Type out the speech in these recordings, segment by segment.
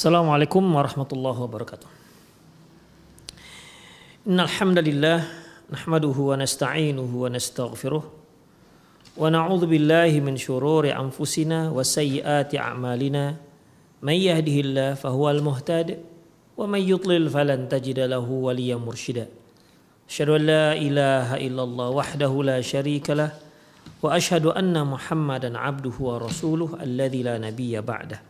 Assalamualaikum warahmatullahi wabarakatuh. Innal hamdalillah nahmaduhu wa nasta'inuhu wa nastaghfiruh wa na'udzu billahi min shururi anfusina wa sayyiati a'malina may yahdihillahu fahuwal muhtad wa may yudlil falan tajida lahu waliyyan mursyida. Asyhadu an la ilaha illallah wahdahu la syarika lah wa asyhadu anna Muhammadan abduhu wa rasuluh alladzi la nabiyya ba'dahu.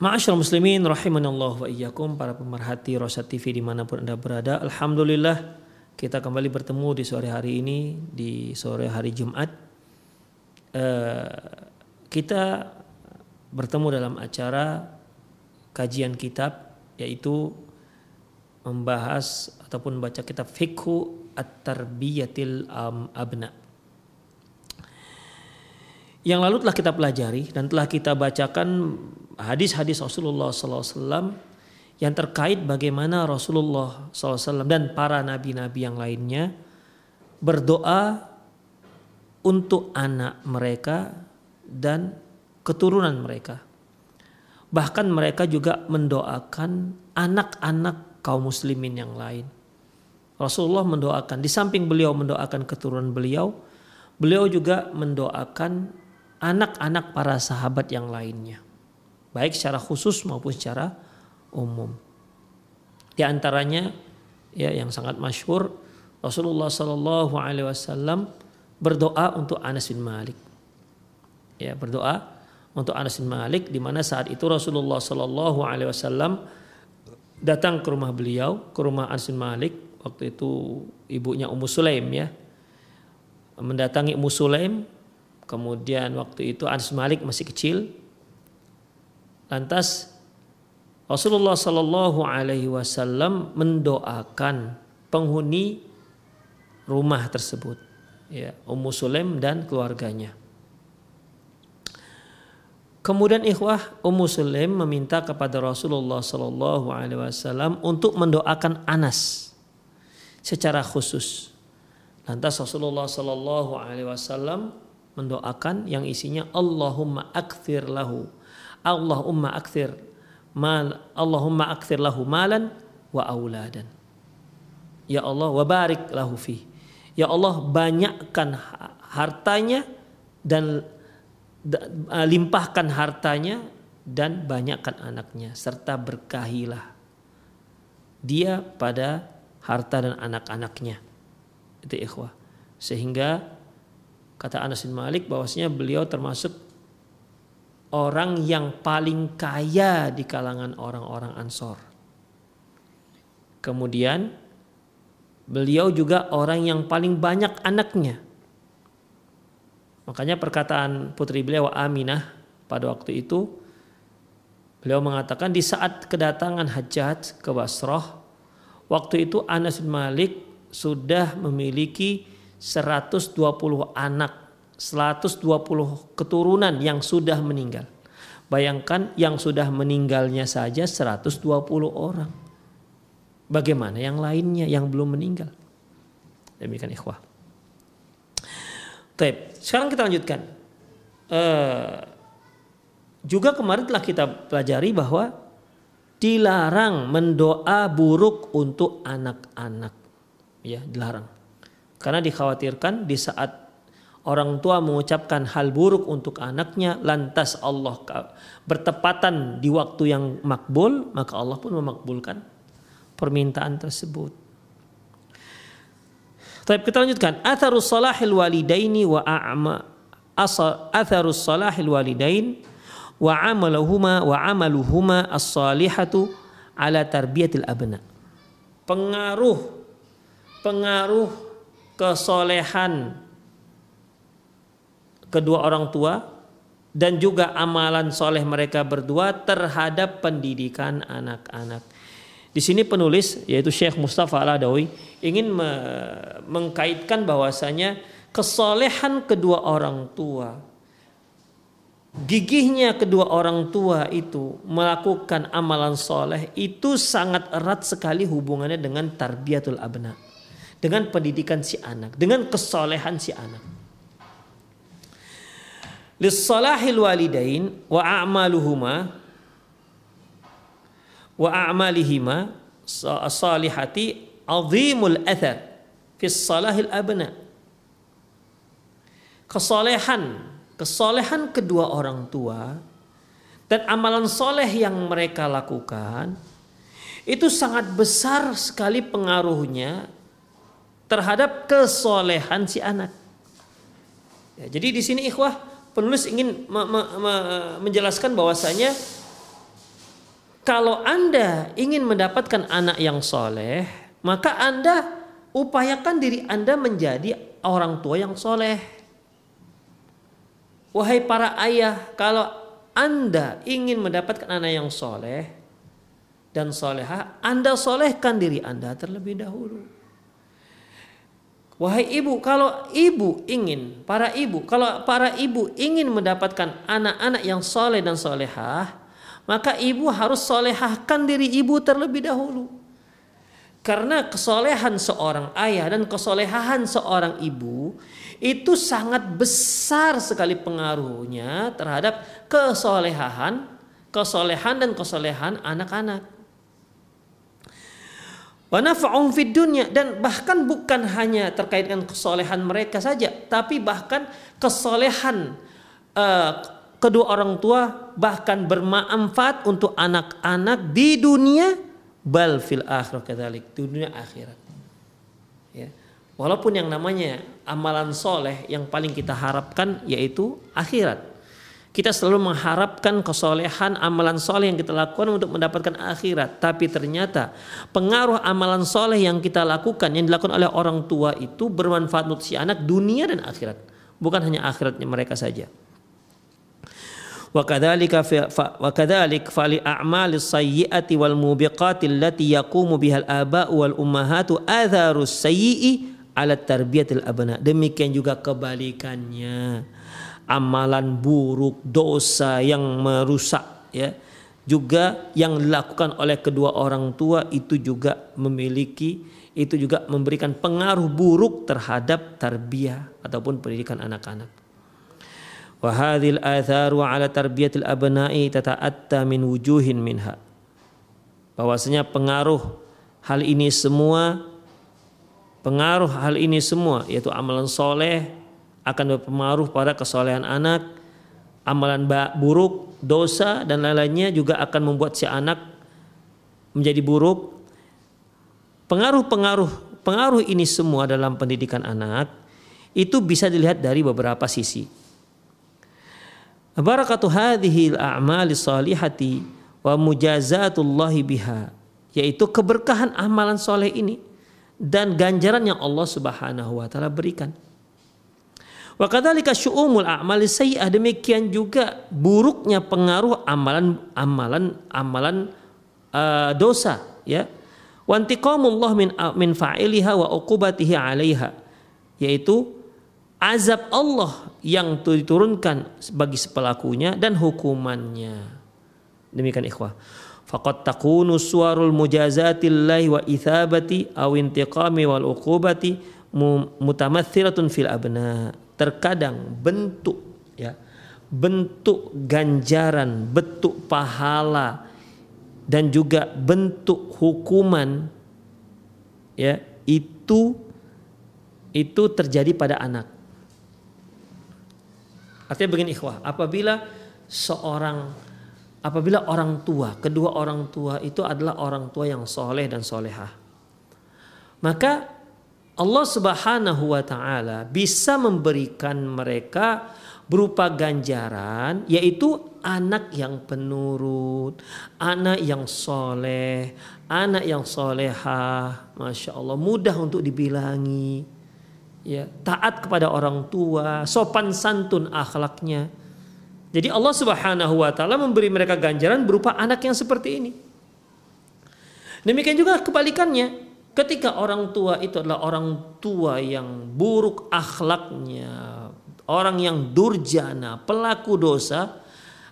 Ma'asyal muslimin rahimanallah wa iyyakum para pemerhati Rosat TV di mana pun anda berada Alhamdulillah kita kembali bertemu di sore hari ini di sore hari Jumat. Uh, kita bertemu dalam acara kajian kitab yaitu membahas ataupun baca kitab Fikhu At-Tarbiyatil Abna. Yang lalu telah kita pelajari dan telah kita bacakan hadis-hadis Rasulullah SAW yang terkait bagaimana Rasulullah SAW dan para nabi-nabi yang lainnya berdoa untuk anak mereka dan keturunan mereka. Bahkan mereka juga mendoakan anak-anak kaum muslimin yang lain. Rasulullah mendoakan, di samping beliau mendoakan keturunan beliau, beliau juga mendoakan anak-anak para sahabat yang lainnya. Baik secara khusus maupun secara umum. Di antaranya ya yang sangat masyhur Rasulullah Shallallahu alaihi wasallam berdoa untuk Anas bin Malik. Ya, berdoa untuk Anas bin Malik di mana saat itu Rasulullah Shallallahu alaihi wasallam datang ke rumah beliau, ke rumah Anas bin Malik. Waktu itu ibunya Ummu Sulaim ya. Mendatangi Ummu Sulaim Kemudian waktu itu Anas Malik masih kecil. Lantas Rasulullah Shallallahu Alaihi Wasallam mendoakan penghuni rumah tersebut, ya Ummu Sulaim dan keluarganya. Kemudian ikhwah Ummu Sulaim meminta kepada Rasulullah Shallallahu Alaihi Wasallam untuk mendoakan Anas secara khusus. Lantas Rasulullah Shallallahu Alaihi Wasallam mendoakan yang isinya Allahumma akthir lahu Allahumma akthir mal Allahumma akthir lahu malan wa auladan. Ya Allah wa barik lahu fi. Ya Allah banyakkan hartanya dan limpahkan hartanya dan banyakkan anaknya serta berkahilah dia pada harta dan anak-anaknya. Itu ikhwah. Sehingga Kata Anas bin Malik bahwasanya beliau termasuk orang yang paling kaya di kalangan orang-orang Ansor. Kemudian beliau juga orang yang paling banyak anaknya. Makanya perkataan putri beliau Aminah pada waktu itu beliau mengatakan di saat kedatangan Hajjaj ke Basrah waktu itu Anas bin Malik sudah memiliki 120 anak, 120 keturunan yang sudah meninggal. Bayangkan yang sudah meninggalnya saja 120 orang. Bagaimana yang lainnya yang belum meninggal? Demikian ikhwah. Baik, sekarang kita lanjutkan. Uh, juga kemarin telah kita pelajari bahwa dilarang mendoa buruk untuk anak-anak. Ya, dilarang. Karena dikhawatirkan di saat orang tua mengucapkan hal buruk untuk anaknya lantas Allah bertepatan di waktu yang makbul maka Allah pun memakbulkan permintaan tersebut. Tapi kita lanjutkan. Atharus salahil walidaini wa a'ma atharus salahil walidain wa amaluhuma wa amaluhuma as-salihatu ala tarbiyatil abna. Pengaruh pengaruh kesolehan kedua orang tua dan juga amalan soleh mereka berdua terhadap pendidikan anak-anak. Di sini penulis yaitu Syekh Mustafa Al-Adawi ingin me mengkaitkan bahwasanya kesolehan kedua orang tua gigihnya kedua orang tua itu melakukan amalan soleh itu sangat erat sekali hubungannya dengan tarbiyatul abna dengan pendidikan si anak dengan kesolehan si anak lissalahil walidain wa a'maluhuma wa a'malihima salihati azimul athar fi salahil abna kesolehan kesolehan kedua orang tua dan amalan soleh yang mereka lakukan itu sangat besar sekali pengaruhnya terhadap kesolehan si anak. Ya, jadi di sini ikhwah penulis ingin me me me menjelaskan bahwasanya kalau Anda ingin mendapatkan anak yang soleh, maka Anda upayakan diri Anda menjadi orang tua yang soleh. Wahai para ayah, kalau Anda ingin mendapatkan anak yang soleh dan soleha, Anda solehkan diri Anda terlebih dahulu. Wahai ibu, kalau ibu ingin, para ibu, kalau para ibu ingin mendapatkan anak-anak yang soleh dan solehah, maka ibu harus solehahkan diri ibu terlebih dahulu. Karena kesolehan seorang ayah dan kesolehan seorang ibu itu sangat besar sekali pengaruhnya terhadap kesolehan, kesolehan dan kesolehan anak-anak. Dunya dan bahkan bukan hanya terkait dengan kesolehan mereka saja, tapi bahkan kesolehan uh, kedua orang tua bahkan bermanfaat untuk anak-anak di dunia bal fil akhirah kadzalik dunia akhirat. Ya. Walaupun yang namanya amalan soleh yang paling kita harapkan yaitu akhirat. Kita selalu mengharapkan kesolehan amalan soleh yang kita lakukan untuk mendapatkan akhirat. Tapi ternyata pengaruh amalan soleh yang kita lakukan, yang dilakukan oleh orang tua itu bermanfaat untuk si anak dunia dan akhirat. Bukan hanya akhiratnya mereka saja. وكذلك وكذلك فلأعمال السيئة والموبقات التي يقوم بها الآباء والأمهات آثار السيئ على التربية الأبناء demikian juga kebalikannya amalan buruk, dosa yang merusak ya. Juga yang dilakukan oleh kedua orang tua itu juga memiliki itu juga memberikan pengaruh buruk terhadap tarbiyah ataupun pendidikan anak-anak. Wa hadhil atharu ala tarbiyatil abna'i tata'atta min wujuhin minha. Bahwasanya pengaruh hal ini semua pengaruh hal ini semua yaitu amalan soleh akan berpengaruh pada kesolehan anak, amalan buruk, dosa dan lain-lainnya juga akan membuat si anak menjadi buruk. Pengaruh-pengaruh pengaruh ini semua dalam pendidikan anak itu bisa dilihat dari beberapa sisi. Barakatu hadhil a'mali salihati wa mujazatullahi biha yaitu keberkahan amalan soleh ini dan ganjaran yang Allah Subhanahu wa taala berikan. Wa kadzalika syu'umul a'mali sayyi'ah demikian juga buruknya pengaruh amalan amalan amalan uh, dosa ya. Wa intiqamullah min min fa'iliha wa uqubatihi 'alaiha yaitu azab Allah yang diturunkan bagi pelakunya dan hukumannya. Demikian ikhwah. Faqad takunu suwarul mujazatillahi wa ithabati aw intiqami wal uqubati mutamathilatun fil abna terkadang bentuk ya bentuk ganjaran, bentuk pahala dan juga bentuk hukuman ya itu itu terjadi pada anak. Artinya begini ikhwah, apabila seorang apabila orang tua, kedua orang tua itu adalah orang tua yang soleh dan solehah. Maka Allah Subhanahu wa taala bisa memberikan mereka berupa ganjaran yaitu anak yang penurut, anak yang soleh, anak yang solehah, masya Allah mudah untuk dibilangi, ya taat kepada orang tua, sopan santun akhlaknya. Jadi Allah Subhanahu wa taala memberi mereka ganjaran berupa anak yang seperti ini. Demikian juga kebalikannya, ketika orang tua itu adalah orang tua yang buruk akhlaknya, orang yang durjana, pelaku dosa,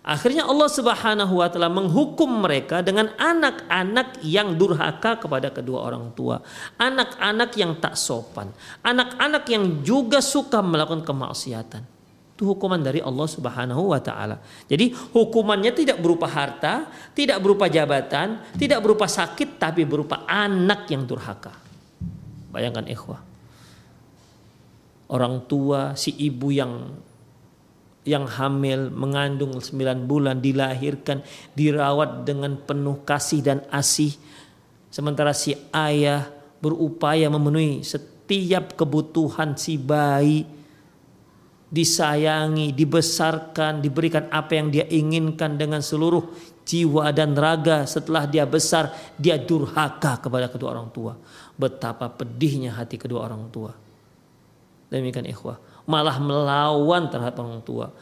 akhirnya Allah Subhanahu wa taala menghukum mereka dengan anak-anak yang durhaka kepada kedua orang tua, anak-anak yang tak sopan, anak-anak yang juga suka melakukan kemaksiatan. Itu hukuman dari Allah Subhanahu wa taala. Jadi hukumannya tidak berupa harta, tidak berupa jabatan, tidak berupa sakit tapi berupa anak yang durhaka. Bayangkan ikhwah. Orang tua si ibu yang yang hamil mengandung 9 bulan dilahirkan dirawat dengan penuh kasih dan asih sementara si ayah berupaya memenuhi setiap kebutuhan si bayi disayangi, dibesarkan, diberikan apa yang dia inginkan dengan seluruh jiwa dan raga. Setelah dia besar, dia durhaka kepada kedua orang tua. Betapa pedihnya hati kedua orang tua. Demikian ikhwah. Malah melawan terhadap orang tua.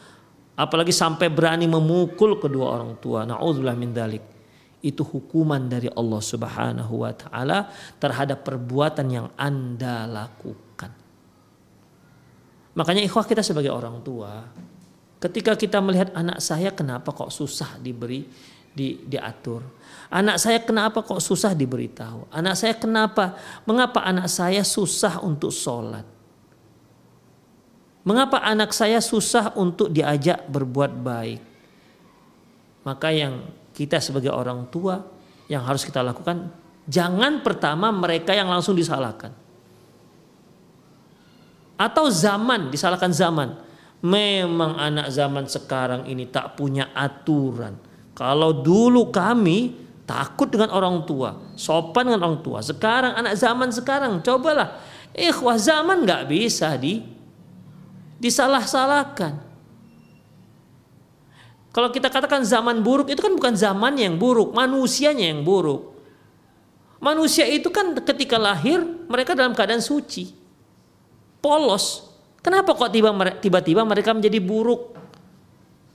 Apalagi sampai berani memukul kedua orang tua. Na'udzubillah min dalik. Itu hukuman dari Allah Subhanahu wa taala terhadap perbuatan yang Anda lakukan. Makanya ikhwah kita sebagai orang tua, ketika kita melihat anak saya kenapa kok susah diberi di, diatur. Anak saya kenapa kok susah diberitahu? Anak saya kenapa? Mengapa anak saya susah untuk sholat? Mengapa anak saya susah untuk diajak berbuat baik? Maka yang kita sebagai orang tua yang harus kita lakukan, jangan pertama mereka yang langsung disalahkan atau zaman disalahkan zaman. Memang anak zaman sekarang ini tak punya aturan. Kalau dulu kami takut dengan orang tua sopan dengan orang tua. Sekarang anak zaman sekarang cobalah. Ikhwah zaman nggak bisa di disalah-salahkan. Kalau kita katakan zaman buruk itu kan bukan zaman yang buruk manusianya yang buruk. Manusia itu kan ketika lahir mereka dalam keadaan suci polos. Kenapa kok tiba-tiba mereka menjadi buruk?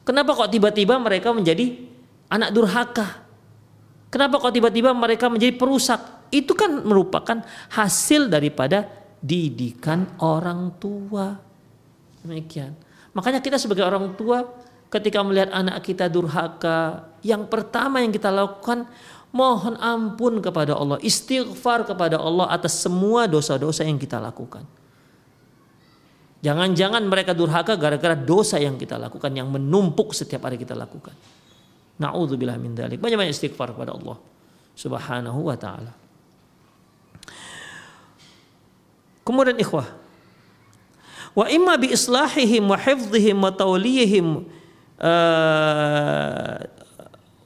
Kenapa kok tiba-tiba mereka menjadi anak durhaka? Kenapa kok tiba-tiba mereka menjadi perusak? Itu kan merupakan hasil daripada didikan orang tua. Demikian. Makanya kita sebagai orang tua ketika melihat anak kita durhaka, yang pertama yang kita lakukan mohon ampun kepada Allah, istighfar kepada Allah atas semua dosa-dosa yang kita lakukan. Jangan-jangan mereka durhaka gara-gara dosa yang kita lakukan yang menumpuk setiap hari kita lakukan. Nauzubillah min dzalik. Banyak-banyak istighfar kepada Allah Subhanahu wa taala. Kemudian ikhwah. Wa imma bi islahihim wa hifdhihim wa tawlihim uh,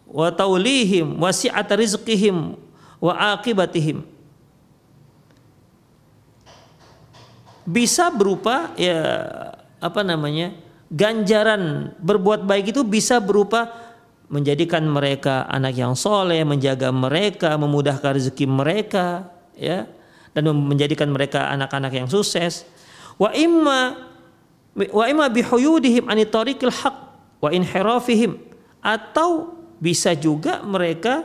wa tawlihim wa si'at rizqihim wa aqibatihim bisa berupa ya apa namanya ganjaran berbuat baik itu bisa berupa menjadikan mereka anak yang soleh, menjaga mereka, memudahkan rezeki mereka, ya, dan menjadikan mereka anak-anak yang sukses. Wa imma wa imma bihuyudihim ani tariqil haq wa inhirafihim atau bisa juga mereka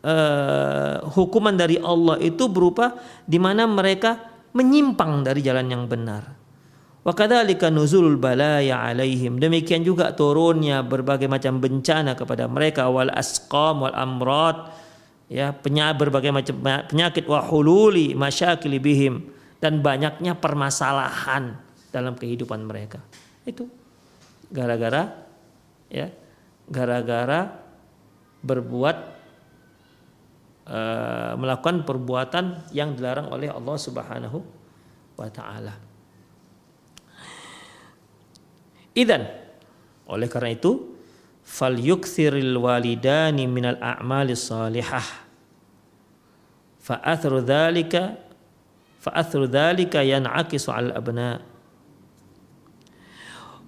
uh, hukuman dari Allah itu berupa di mana mereka menyimpang dari jalan yang benar. Wa kadzalika nuzulul balaya alaihim. Demikian juga turunnya berbagai macam bencana kepada mereka wal asqam wal amrad ya penyakit berbagai macam penyakit wa hululi masyakil bihim dan banyaknya permasalahan dalam kehidupan mereka. Itu gara-gara ya gara-gara berbuat Eh, melakukan perbuatan yang dilarang oleh Allah Subhanahu wa taala. Idan. Oleh karena itu falyukthiril walidani minal a'mali salihah. Fa athru dhalika fa athru dhalika yan'akisu al abna.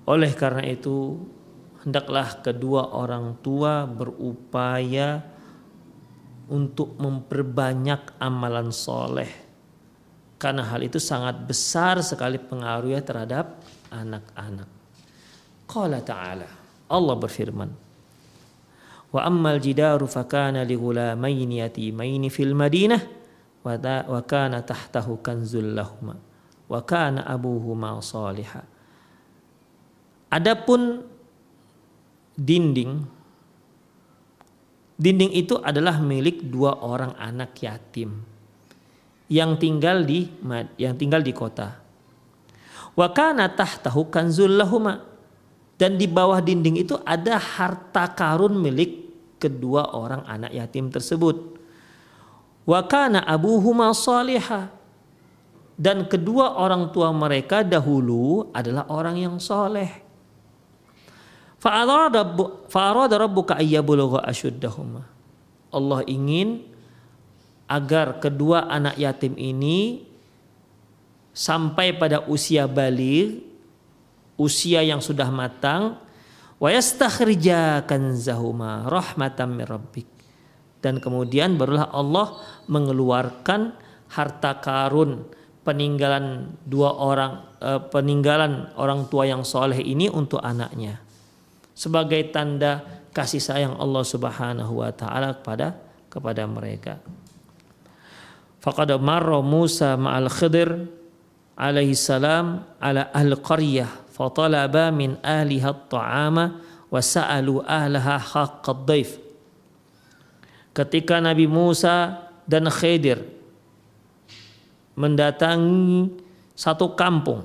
Oleh karena itu hendaklah kedua orang tua berupaya untuk memperbanyak amalan soleh karena hal itu sangat besar sekali pengaruhnya terhadap anak-anak. Qala ta'ala Allah berfirman Wa ammal jidaru fakana li ghulamaini yatimaini fil Madinah wa kana tahtahu kanzul lahuma wa kana abuhuma salihah Adapun dinding dinding itu adalah milik dua orang anak yatim yang tinggal di yang tinggal di kota. Wa kana tahtahu kanzul lahuma dan di bawah dinding itu ada harta karun milik kedua orang anak yatim tersebut. Wa kana abuhuma salihah dan kedua orang tua mereka dahulu adalah orang yang soleh. Fa'arada rabbuka. Allah ingin agar kedua anak yatim ini sampai pada usia balik, usia yang sudah matang, wa yastakhrija kanzahuma rahmatan min. Dan kemudian barulah Allah mengeluarkan harta karun peninggalan dua orang eh, peninggalan orang tua yang soleh ini untuk anaknya sebagai tanda kasih sayang Allah Subhanahu wa taala kepada kepada mereka. Faqad marra Musa ma'al Khidir alaihi salam ala ahli qaryah fatalaba min ahliha at-ta'ama wa sa'alu. Ketika Nabi Musa dan Khidir mendatangi satu kampung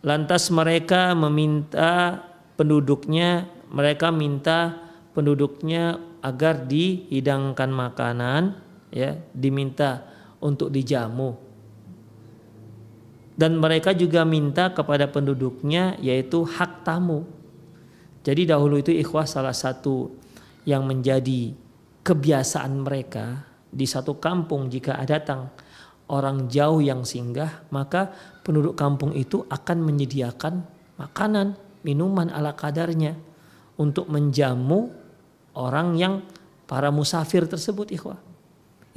lantas mereka meminta penduduknya mereka minta penduduknya agar dihidangkan makanan ya diminta untuk dijamu. Dan mereka juga minta kepada penduduknya yaitu hak tamu. Jadi dahulu itu ikhwah salah satu yang menjadi kebiasaan mereka di satu kampung jika ada datang orang jauh yang singgah maka penduduk kampung itu akan menyediakan makanan minuman ala kadarnya untuk menjamu orang yang para musafir tersebut ikhwah.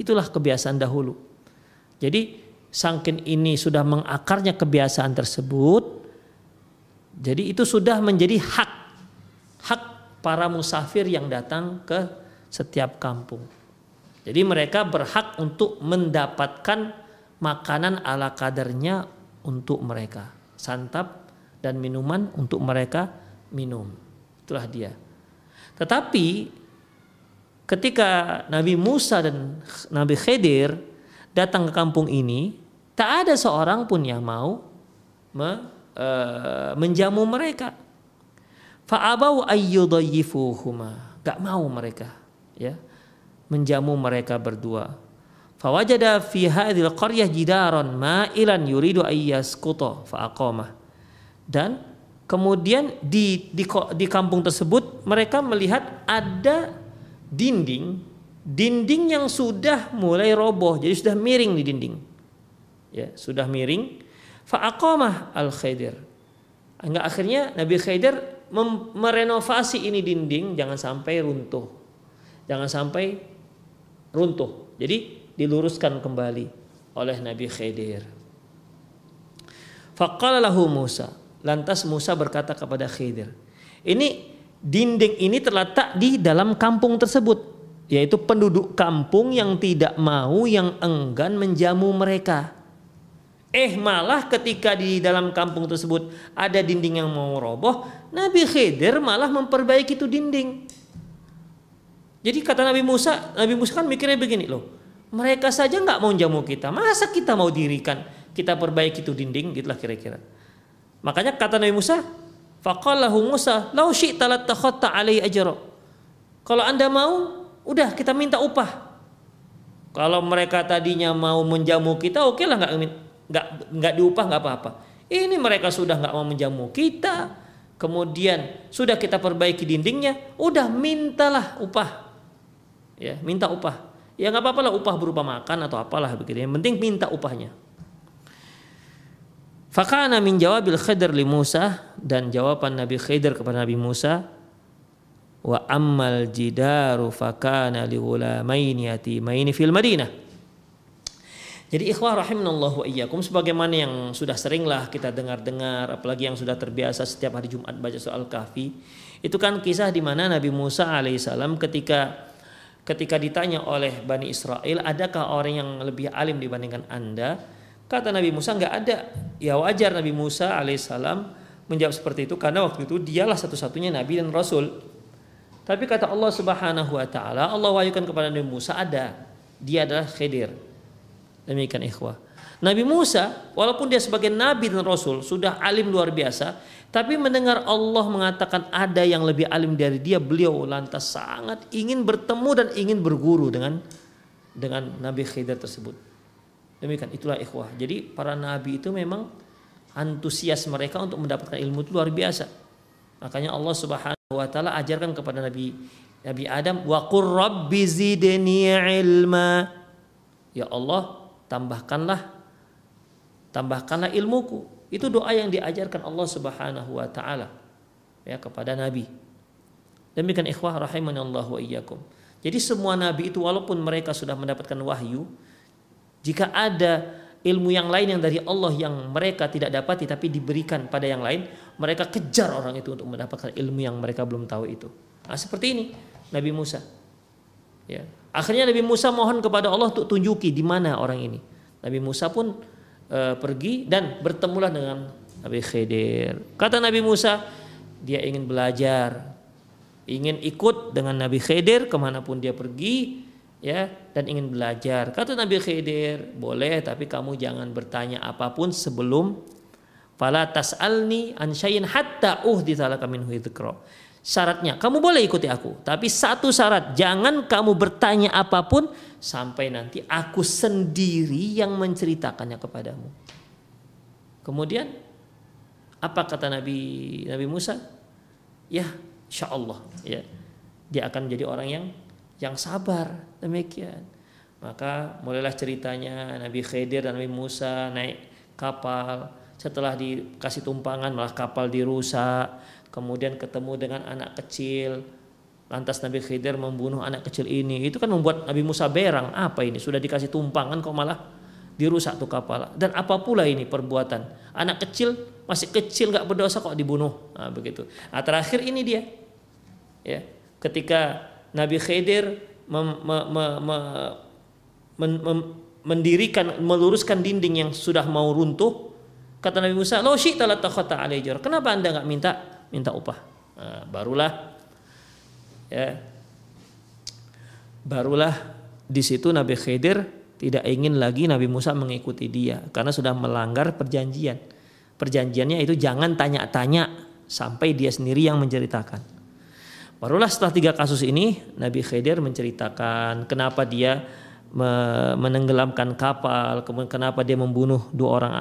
Itulah kebiasaan dahulu. Jadi sangkin ini sudah mengakarnya kebiasaan tersebut jadi itu sudah menjadi hak hak para musafir yang datang ke setiap kampung. Jadi mereka berhak untuk mendapatkan makanan ala kadarnya untuk mereka. Santap dan minuman untuk mereka minum. Itulah dia. Tetapi ketika Nabi Musa dan Nabi Khidir datang ke kampung ini, tak ada seorang pun yang mau me, e, menjamu mereka. Fa'abau ayyudayyifuhuma. Gak mau mereka ya menjamu mereka berdua. Fawajada fi hadhil qaryah jidaran ma'ilan yuridu ayyasquta fa'aqamah dan kemudian di, di di kampung tersebut mereka melihat ada dinding dinding yang sudah mulai roboh jadi sudah miring di dinding. Ya sudah miring. Fa'aqamah al khaidir hingga akhirnya Nabi Khidir merenovasi ini dinding jangan sampai runtuh. Jangan sampai runtuh. Jadi diluruskan kembali oleh Nabi Khidir faqala lahu Musa Lantas Musa berkata kepada Khidir, ini dinding ini terletak di dalam kampung tersebut, yaitu penduduk kampung yang tidak mau, yang enggan menjamu mereka. Eh malah ketika di dalam kampung tersebut ada dinding yang mau roboh, Nabi Khidir malah memperbaiki itu dinding. Jadi kata Nabi Musa, Nabi Musa kan mikirnya begini loh, mereka saja nggak mau jamu kita, masa kita mau dirikan, kita perbaiki itu dinding, gitulah kira-kira. Makanya kata Nabi Musa, faqalahu Musa, "Lau syi'ta latakhatta alai ajra." Kalau Anda mau, udah kita minta upah. Kalau mereka tadinya mau menjamu kita, oke lah nggak nggak nggak diupah nggak apa-apa. Ini mereka sudah nggak mau menjamu kita, kemudian sudah kita perbaiki dindingnya, udah mintalah upah. Ya, minta upah. Ya nggak apa-apa lah upah berupa makan atau apalah begitu. Yang penting minta upahnya. Fakana min jawabil Khidr li Musa dan jawaban Nabi Khidr kepada Nabi Musa wa ammal jidaru fakana li ghulamaini yatimaini fil Madinah. Jadi ikhwah rahimanallah wa iyyakum sebagaimana yang sudah seringlah kita dengar-dengar apalagi yang sudah terbiasa setiap hari Jumat baca soal kahfi itu kan kisah di mana Nabi Musa alaihissalam ketika ketika ditanya oleh Bani Israel adakah orang yang lebih alim dibandingkan anda kata Nabi Musa nggak ada ya wajar Nabi Musa alaihissalam menjawab seperti itu karena waktu itu dialah satu-satunya Nabi dan Rasul tapi kata Allah Subhanahu Wa Taala Allah wahyukan kepada Nabi Musa ada dia adalah Khidir Demikian ikhwah. Nabi Musa, walaupun dia sebagai nabi dan rasul, sudah alim luar biasa, tapi mendengar Allah mengatakan ada yang lebih alim dari dia, beliau lantas sangat ingin bertemu dan ingin berguru dengan dengan Nabi Khidir tersebut. Demikian itulah ikhwah. Jadi para nabi itu memang antusias mereka untuk mendapatkan ilmu itu luar biasa. Makanya Allah Subhanahu wa taala ajarkan kepada Nabi Nabi Adam wa qur rabbi zidni ilma. Ya Allah, tambahkanlah tambahkanlah ilmuku. Itu doa yang diajarkan Allah Subhanahu wa taala ya kepada nabi. Demikian ikhwah Allah wa iyyakum. Jadi semua nabi itu walaupun mereka sudah mendapatkan wahyu, jika ada ilmu yang lain yang dari Allah yang mereka tidak dapati tapi diberikan pada yang lain, mereka kejar orang itu untuk mendapatkan ilmu yang mereka belum tahu itu. Nah, seperti ini Nabi Musa. Ya, Akhirnya Nabi Musa mohon kepada Allah untuk tunjuki di mana orang ini. Nabi Musa pun e, pergi dan bertemulah dengan Nabi Khidir. Kata Nabi Musa, dia ingin belajar, ingin ikut dengan Nabi Khidir ke mana pun dia pergi, ya dan ingin belajar. Kata Nabi Khidir, boleh tapi kamu jangan bertanya apa pun sebelum fala tas'alni an syai'in hatta uhditsalaka minhu dzikra. Syaratnya kamu boleh ikuti aku tapi satu syarat jangan kamu bertanya apa pun sampai nanti aku sendiri yang menceritakannya kepadamu. Kemudian apa kata Nabi Nabi Musa? Ya insya Allah ya dia akan menjadi orang yang yang sabar demikian. Maka mulailah ceritanya Nabi Khidir dan Nabi Musa naik kapal. Setelah dikasih tumpangan malah kapal dirusak. Kemudian ketemu dengan anak kecil. Lantas Nabi Khidir membunuh anak kecil ini. Itu kan membuat Nabi Musa berang. Apa ini? Sudah dikasih tumpangan kok malah dirusak tuh kapal. Dan apa pula ini perbuatan? Anak kecil masih kecil nggak berdosa kok dibunuh? Nah, begitu. Nah, terakhir ini dia. Ya. Ketika Nabi Khidir mem, me, me, me, men, mem, mendirikan meluruskan dinding yang sudah mau runtuh kata Nabi Musa lo syi'ta la kenapa anda nggak minta minta upah. Nah, barulah ya barulah di situ Nabi Khidir tidak ingin lagi Nabi Musa mengikuti dia karena sudah melanggar perjanjian. Perjanjiannya itu jangan tanya-tanya sampai dia sendiri yang menceritakan. Barulah setelah tiga kasus ini Nabi Khidir menceritakan kenapa dia menenggelamkan kapal, kemudian kenapa dia membunuh dua orang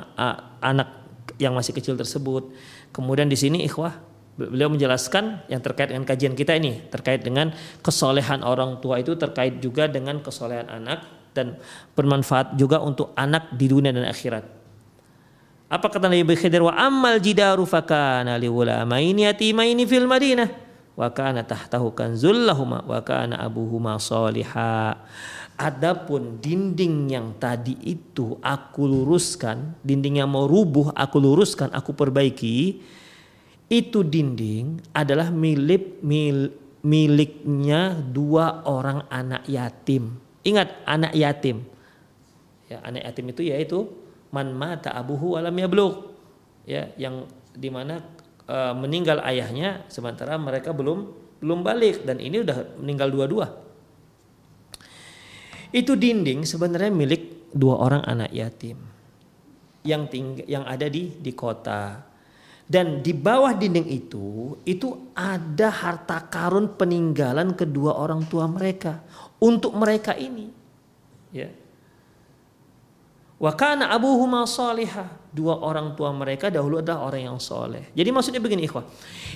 anak yang masih kecil tersebut. Kemudian di sini ikhwah beliau menjelaskan yang terkait dengan kajian kita ini terkait dengan kesolehan orang tua itu terkait juga dengan kesolehan anak dan bermanfaat juga untuk anak di dunia dan akhirat. Apa kata Nabi Khidir wa ammal jidaru fakana li ulamaini yatimaini fil Madinah wa kana tahtahu kanzul lahuma wa kana abuhuma salihah. Adapun dinding yang tadi itu aku luruskan, dinding yang mau rubuh aku luruskan, aku perbaiki itu dinding adalah milik mil, miliknya dua orang anak yatim. Ingat anak yatim. Ya, anak yatim itu yaitu man mata abuhu alam yablugh. Ya, yang di mana e, meninggal ayahnya sementara mereka belum belum balik dan ini udah meninggal dua-dua. Itu dinding sebenarnya milik dua orang anak yatim yang ting yang ada di di kota dan di bawah dinding itu, itu ada harta karun peninggalan kedua orang tua mereka untuk mereka ini. Ya. Wa kana abuhuma salihah. Dua orang tua mereka dahulu adalah orang yang soleh. Jadi maksudnya begini ikhwah.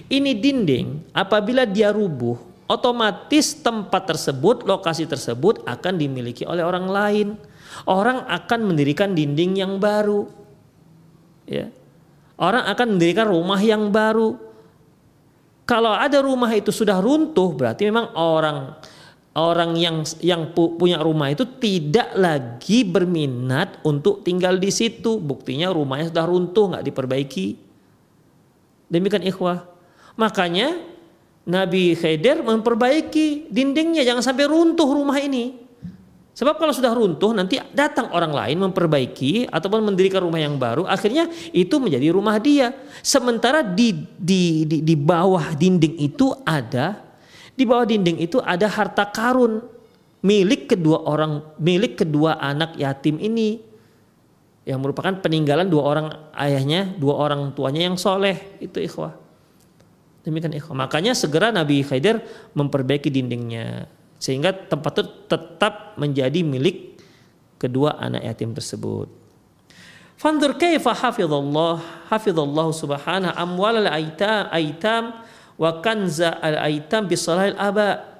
Ini dinding apabila dia rubuh, otomatis tempat tersebut, lokasi tersebut akan dimiliki oleh orang lain. Orang akan mendirikan dinding yang baru. Ya. Orang akan mendirikan rumah yang baru. Kalau ada rumah itu sudah runtuh, berarti memang orang orang yang yang punya rumah itu tidak lagi berminat untuk tinggal di situ. Buktinya rumahnya sudah runtuh, nggak diperbaiki. Demikian ikhwah. Makanya Nabi Khidir memperbaiki dindingnya jangan sampai runtuh rumah ini. Sebab kalau sudah runtuh nanti datang orang lain memperbaiki ataupun mendirikan rumah yang baru, akhirnya itu menjadi rumah dia. Sementara di di di, di bawah dinding itu ada di bawah dinding itu ada harta karun milik kedua orang, milik kedua anak yatim ini yang merupakan peninggalan dua orang ayahnya, dua orang tuanya yang soleh itu ikhwah. Demikian ikhwah. Makanya segera Nabi Khidir memperbaiki dindingnya sehingga tempat itu tetap menjadi milik kedua anak yatim tersebut. Fandur kaifa hafizallah hafizallahu subhanahu amwal al-aitam aitam wa kanza al-aitam bisalahil aba.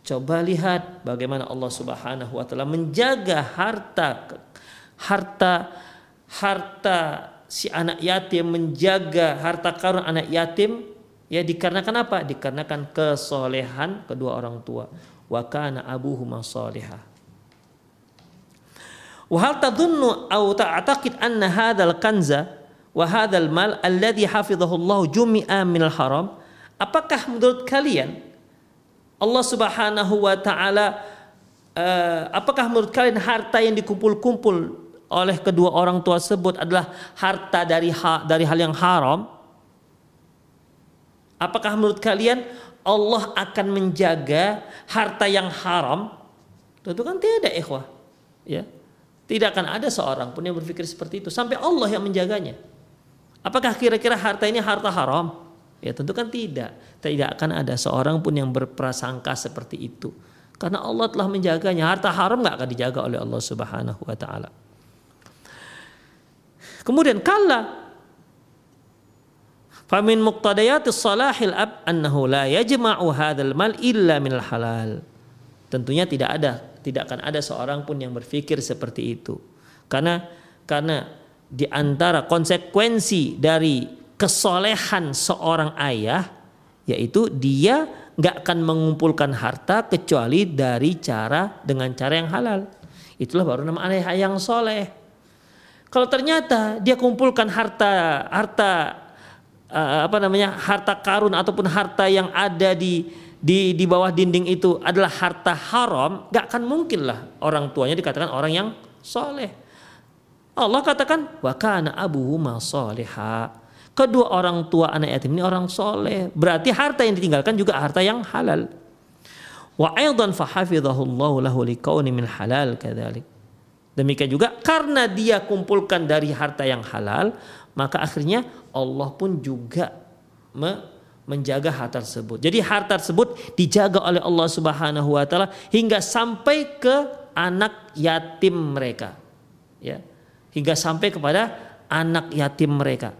Coba lihat bagaimana Allah Subhanahu wa taala menjaga harta harta harta si anak yatim menjaga harta karun anak yatim ya dikarenakan apa? Dikarenakan kesolehan kedua orang tua. Wa kana abuhuma salihah. Wa hal tadhunnu aw ta'taqid anna hadzal kanza wa hadzal mal alladhi hafizahu Allah jumi'a min al-haram Apakah menurut kalian Allah Subhanahu wa taala uh, apakah menurut kalian harta yang dikumpul-kumpul oleh kedua orang tua tersebut adalah harta dari ha, dari hal yang haram? Apakah menurut kalian Allah akan menjaga harta yang haram? Tentu kan tidak, ikhwah. Ya. Tidak akan ada seorang pun yang berpikir seperti itu sampai Allah yang menjaganya. Apakah kira-kira harta ini harta haram? Ya tentu kan tidak. Tidak akan ada seorang pun yang berprasangka seperti itu. Karena Allah telah menjaganya. Harta haram nggak akan dijaga oleh Allah Subhanahu wa taala. Kemudian kala Famin muqtadayatis salahil ab annahu la yajma'u hadzal mal illa minal halal. Tentunya tidak ada, tidak akan ada seorang pun yang berpikir seperti itu. Karena karena di antara konsekuensi dari kesolehan seorang ayah yaitu dia nggak akan mengumpulkan harta kecuali dari cara dengan cara yang halal. Itulah baru nama ayah yang soleh. Kalau ternyata dia kumpulkan harta harta uh, apa namanya harta karun ataupun harta yang ada di di di bawah dinding itu adalah harta haram, nggak akan mungkin lah orang tuanya dikatakan orang yang soleh. Allah katakan wakana abuhu ma kedua orang tua anak yatim ini orang soleh. Berarti harta yang ditinggalkan juga harta yang halal. Wa aidan fahafidhahullahu lahu liqauni min halal kadzalik. Demikian juga karena dia kumpulkan dari harta yang halal, maka akhirnya Allah pun juga menjaga harta tersebut. Jadi harta tersebut dijaga oleh Allah Subhanahu wa taala hingga sampai ke anak yatim mereka. Ya. Hingga sampai kepada anak yatim mereka.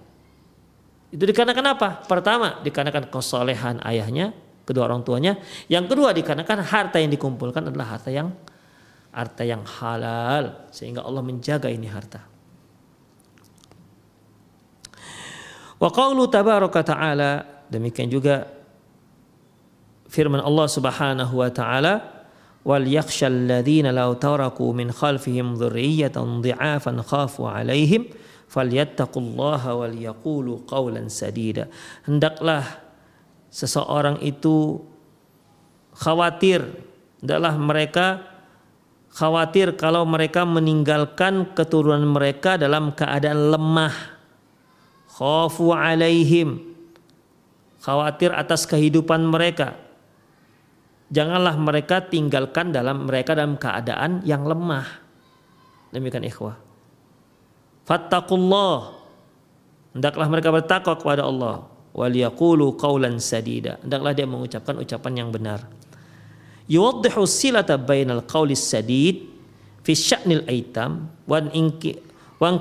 Itu dikarenakan apa? Pertama, dikarenakan kesolehan ayahnya, kedua orang tuanya. Yang kedua, dikarenakan harta yang dikumpulkan adalah harta yang harta yang halal sehingga Allah menjaga ini harta. Wa qawlu tabaraka ta'ala demikian juga firman Allah Subhanahu wa taala wal yakhshal ladzina law taraku min khalfihim dhurriyyatan dhi'afan khafu 'alaihim falyattaqullaha wal yaqulu qawlan sadida. Hendaklah seseorang itu khawatir, hendaklah mereka khawatir kalau mereka meninggalkan keturunan mereka dalam keadaan lemah. Khafu alaihim. Khawatir atas kehidupan mereka. Janganlah mereka tinggalkan dalam mereka dalam keadaan yang lemah. Demikian ikhwah. Fattakullah. Hendaklah mereka bertakwa kepada Allah. Waliyakulu qawlan sadida. Hendaklah dia mengucapkan ucapan yang benar. Yuwaddihu silata bainal qawli sadid fi sya'nil aitam wan inki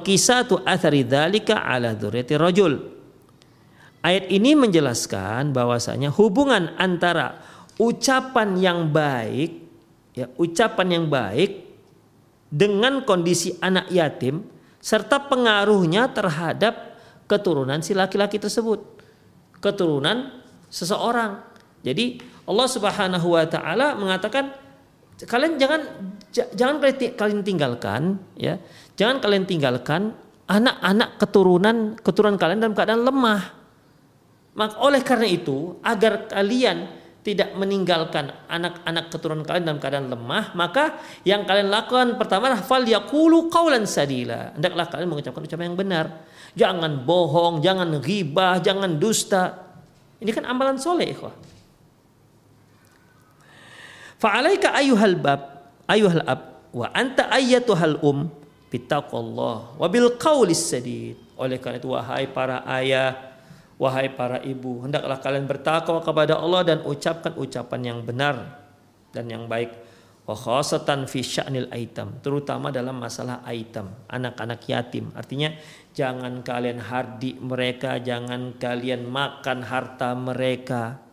kisatu athari dzalika ala dzurriyyati rajul. Ayat ini menjelaskan bahwasanya hubungan antara ucapan yang baik ya, ucapan yang baik dengan kondisi anak yatim serta pengaruhnya terhadap keturunan si laki-laki tersebut. Keturunan seseorang. Jadi Allah Subhanahu wa taala mengatakan kalian jangan jangan kalian tinggalkan ya. Jangan kalian tinggalkan anak-anak keturunan keturunan kalian dalam keadaan lemah. Maka oleh karena itu agar kalian tidak meninggalkan anak-anak keturunan kalian dalam keadaan lemah, maka yang kalian lakukan pertama fal yaqulu qaulan sadila. Hendaklah kalian mengucapkan ucapan yang benar. Jangan bohong, jangan ghibah, jangan dusta. Ini kan amalan soleh, ikhwah. Fa'alaika ayuhal bab, ayuhal ab, wa anta ayyatuhal um, bitaqallah wa bil qawlis sadid. Oleh karena itu wahai para ayah, wahai para ibu, hendaklah kalian bertakwa kepada Allah dan ucapkan ucapan yang benar dan yang baik. Wa khasatan fi sya'nil aitam, terutama dalam masalah aitam, anak-anak yatim. Artinya jangan kalian hardi mereka, jangan kalian makan harta mereka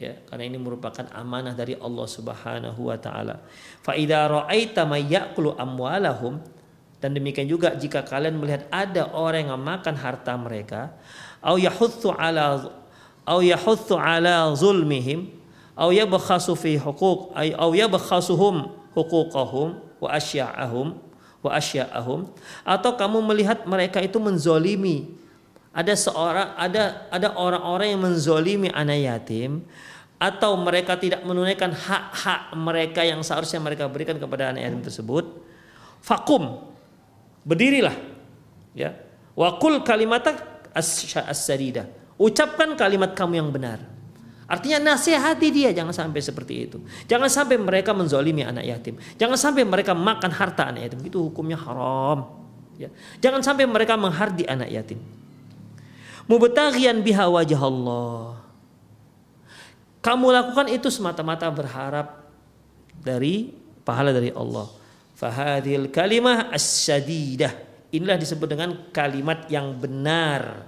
ya karena ini merupakan amanah dari Allah Subhanahu wa taala. Fa idza ra'aita may amwalahum dan demikian juga jika kalian melihat ada orang yang makan harta mereka au yahutsu ala au yahutsu ala zulmihim au yabkhasu fi huquq au yabkhasuhum huquqahum wa asya'ahum atau kamu melihat mereka itu menzolimi. Ada seorang ada ada orang-orang yang menzolimi anak yatim atau mereka tidak menunaikan hak-hak mereka yang seharusnya mereka berikan kepada anak yatim tersebut, fakum berdirilah ya. Wakul kalimat as-sadida ucapkan kalimat kamu yang benar. Artinya nasihati dia jangan sampai seperti itu. Jangan sampai mereka menzolimi anak yatim. Jangan sampai mereka makan harta anak yatim. Itu hukumnya haram. Ya. Jangan sampai mereka menghardi anak yatim. Mubtaghiyan biha wajah Allah kamu lakukan itu semata-mata berharap dari pahala dari Allah. Fahadil kalimah as-sadidah. Inilah disebut dengan kalimat yang benar,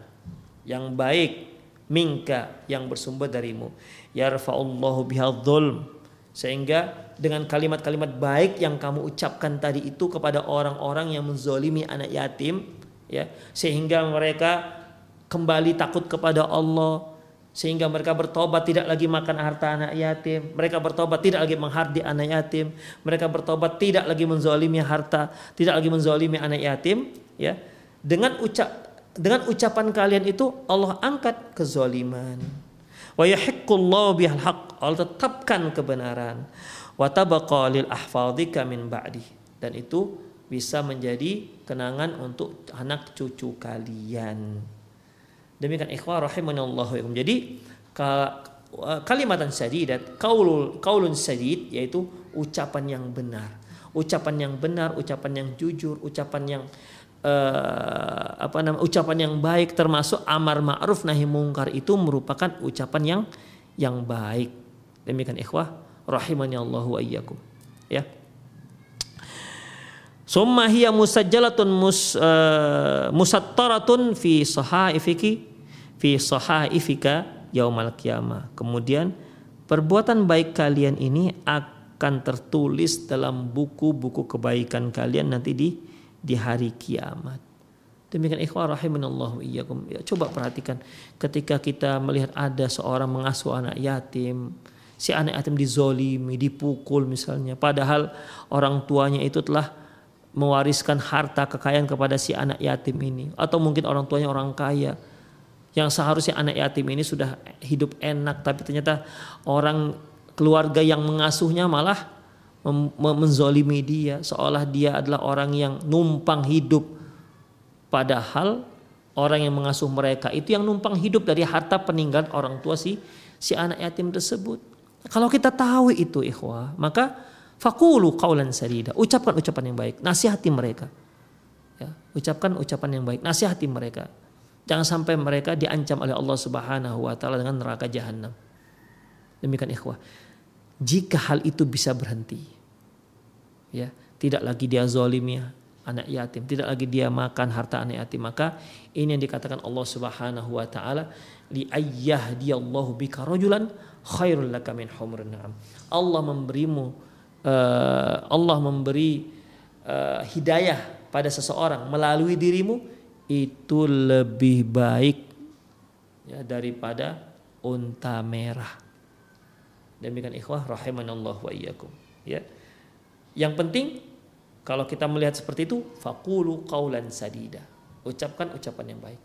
yang baik, minka yang bersumber darimu. Yarfa'ullahu bihadzulm. Sehingga dengan kalimat-kalimat baik yang kamu ucapkan tadi itu kepada orang-orang yang menzolimi anak yatim, ya, sehingga mereka kembali takut kepada Allah, sehingga mereka bertobat tidak lagi makan harta anak yatim. Mereka bertobat tidak lagi menghardi anak yatim. Mereka bertobat tidak lagi menzalimi harta tidak lagi menzalimi anak yatim ya. Dengan ucap dengan ucapan kalian itu Allah angkat kezaliman wa yahiqqullahu bihal haq. Allah tetapkan kebenaran. Wa tabaqa lil ahfadika min ba'di. Dan itu bisa menjadi kenangan untuk anak cucu kalian Demikian ikhwah rahimanallahu Jadi kalimatan sadidat, kaulul kaulun sadid yaitu ucapan yang benar. Ucapan yang benar, ucapan yang jujur, ucapan yang uh, apa nama ucapan yang baik termasuk amar ma'ruf nahi mungkar itu merupakan ucapan yang yang baik. Demikian ikhwah rahimani Allah wa iyyakum. Ya. Summa hiya musajjalatun mus, uh, musattaratun fi sahaifiki fi sahaifika yaumal qiyamah. Kemudian perbuatan baik kalian ini akan tertulis dalam buku-buku kebaikan kalian nanti di di hari kiamat. Demikian ikhwah rahimanallahu iyyakum. Ya, coba perhatikan ketika kita melihat ada seorang mengasuh anak yatim, si anak yatim dizolimi, dipukul misalnya, padahal orang tuanya itu telah mewariskan harta kekayaan kepada si anak yatim ini atau mungkin orang tuanya orang kaya yang seharusnya anak yatim ini sudah hidup enak tapi ternyata orang keluarga yang mengasuhnya malah menzolimi dia. Seolah dia adalah orang yang numpang hidup. Padahal orang yang mengasuh mereka itu yang numpang hidup dari harta peninggalan orang tua si si anak yatim tersebut. Kalau kita tahu itu ikhwah maka fakulu kaulan sadida. Ucapkan ucapan yang baik. Nasihati mereka. Ya, ucapkan ucapan yang baik. Nasihati mereka Jangan sampai mereka diancam oleh Allah Subhanahu wa taala dengan neraka jahanam. Demikian ikhwah. Jika hal itu bisa berhenti. Ya, tidak lagi dia zalim ya, anak yatim, tidak lagi dia makan harta anak yatim. Maka ini yang dikatakan Allah Subhanahu wa taala li ayyahdiyallahu bika rajulan khairul laka min humrin. Allah memberimu uh, Allah memberi uh, hidayah pada seseorang melalui dirimu itu lebih baik ya daripada unta merah. Demikian ikhwah rahimanallah wa iyyakum. Ya. Yang penting kalau kita melihat seperti itu, fakulu kaulan sadida. Ucapkan ucapan yang baik.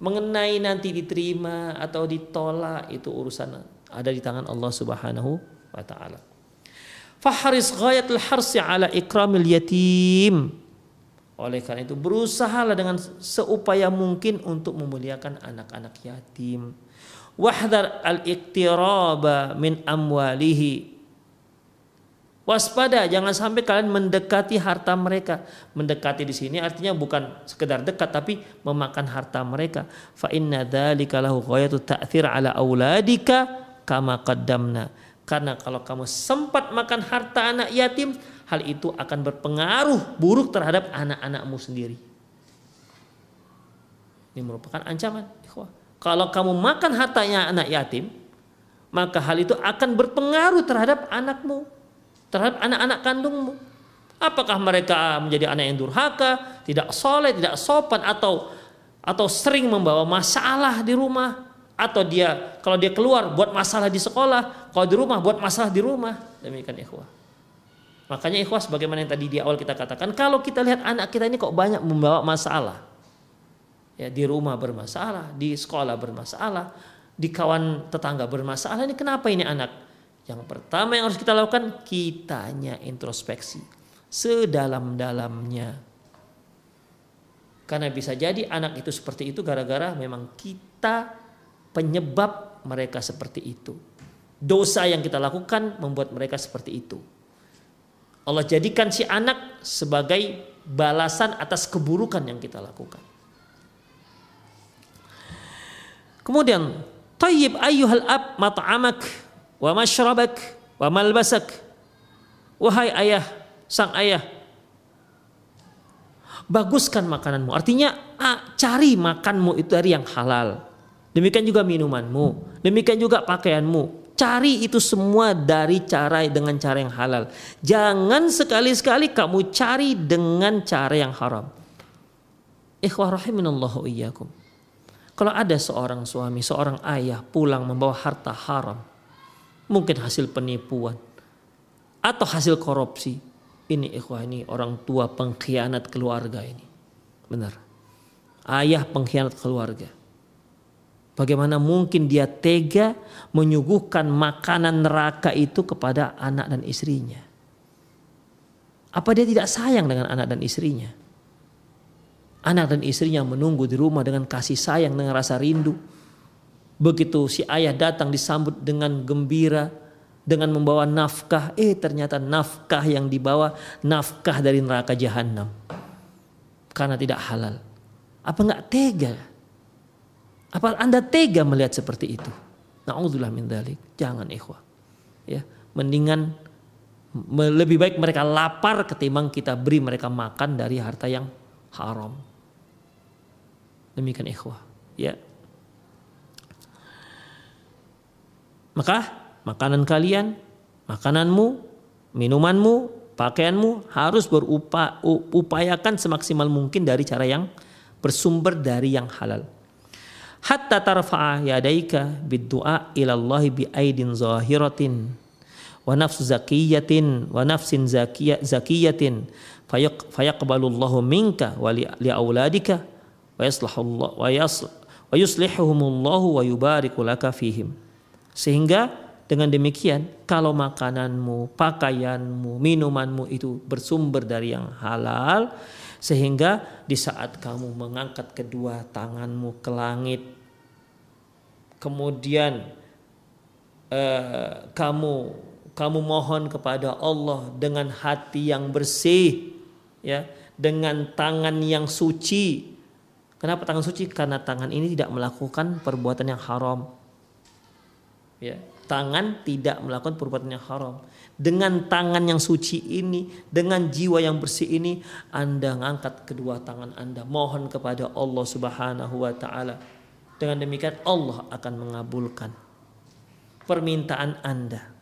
Mengenai nanti diterima atau ditolak itu urusan ada di tangan Allah Subhanahu wa taala. Faharis ghayatul harsi ala ikramil yatim. Oleh karena itu berusahalah dengan seupaya mungkin untuk memuliakan anak-anak yatim. Wahdar al-iktiraba min amwalihi Waspada, jangan sampai kalian mendekati harta mereka. Mendekati di sini artinya bukan sekedar dekat tapi memakan harta mereka. Fa inna dzalika lahu ghayatu ta'thir ala auladika kama qaddamna. Karena kalau kamu sempat makan harta anak yatim, hal itu akan berpengaruh buruk terhadap anak-anakmu sendiri. Ini merupakan ancaman, Kalau kamu makan hartanya anak yatim, maka hal itu akan berpengaruh terhadap anakmu terhadap anak-anak kandungmu. Apakah mereka menjadi anak yang durhaka, tidak soleh, tidak sopan atau atau sering membawa masalah di rumah atau dia kalau dia keluar buat masalah di sekolah, kalau di rumah buat masalah di rumah. Demikian ikhwah. Makanya ikhwah sebagaimana yang tadi di awal kita katakan, kalau kita lihat anak kita ini kok banyak membawa masalah. Ya, di rumah bermasalah, di sekolah bermasalah, di kawan tetangga bermasalah. Ini kenapa ini anak? Yang pertama yang harus kita lakukan, kitanya introspeksi sedalam-dalamnya. Karena bisa jadi anak itu seperti itu gara-gara memang kita penyebab mereka seperti itu. Dosa yang kita lakukan membuat mereka seperti itu. Allah jadikan si anak sebagai balasan atas keburukan yang kita lakukan. Kemudian, tayyib ayyuhal ab mat'amak wa mashrabak wa malbasak. Wahai ayah sang ayah baguskan makananmu. Artinya cari makanmu itu dari yang halal. Demikian juga minumanmu. Demikian juga pakaianmu cari itu semua dari cara dengan cara yang halal jangan sekali-sekali kamu cari dengan cara yang haram ikhwah kalau ada seorang suami seorang ayah pulang membawa harta haram mungkin hasil penipuan atau hasil korupsi. Ini ikhwah ini orang tua pengkhianat keluarga ini. Benar. Ayah pengkhianat keluarga. Bagaimana mungkin dia tega menyuguhkan makanan neraka itu kepada anak dan istrinya? Apa dia tidak sayang dengan anak dan istrinya? Anak dan istrinya menunggu di rumah dengan kasih sayang, dengan rasa rindu Begitu si ayah datang disambut dengan gembira dengan membawa nafkah, eh ternyata nafkah yang dibawa nafkah dari neraka jahanam. Karena tidak halal. Apa enggak tega? Apa Anda tega melihat seperti itu? Nauzubillah min dzalik. Jangan ikhwah. Ya, mendingan lebih baik mereka lapar ketimbang kita beri mereka makan dari harta yang haram. Demikian ikhwah. Ya, Maka makanan kalian, makananmu, minumanmu, pakaianmu harus berupayakan semaksimal mungkin dari cara yang bersumber dari yang halal. Hatta tarfa'a yadaika biddu'a ilallahi bi aidin zahiratin wa nafs zakiyatin wa nafsin zakiyatin fayaqbalullahu minka wa li auladika wa yaslahullahu wa yuslihuhumullahu wa yubariku laka fihim. Sehingga dengan demikian kalau makananmu, pakaianmu, minumanmu itu bersumber dari yang halal sehingga di saat kamu mengangkat kedua tanganmu ke langit kemudian eh, kamu kamu mohon kepada Allah dengan hati yang bersih ya dengan tangan yang suci Kenapa tangan suci? Karena tangan ini tidak melakukan perbuatan yang haram ya tangan tidak melakukan perbuatan yang haram. Dengan tangan yang suci ini, dengan jiwa yang bersih ini, Anda ngangkat kedua tangan Anda, mohon kepada Allah Subhanahu wa taala. Dengan demikian Allah akan mengabulkan permintaan Anda.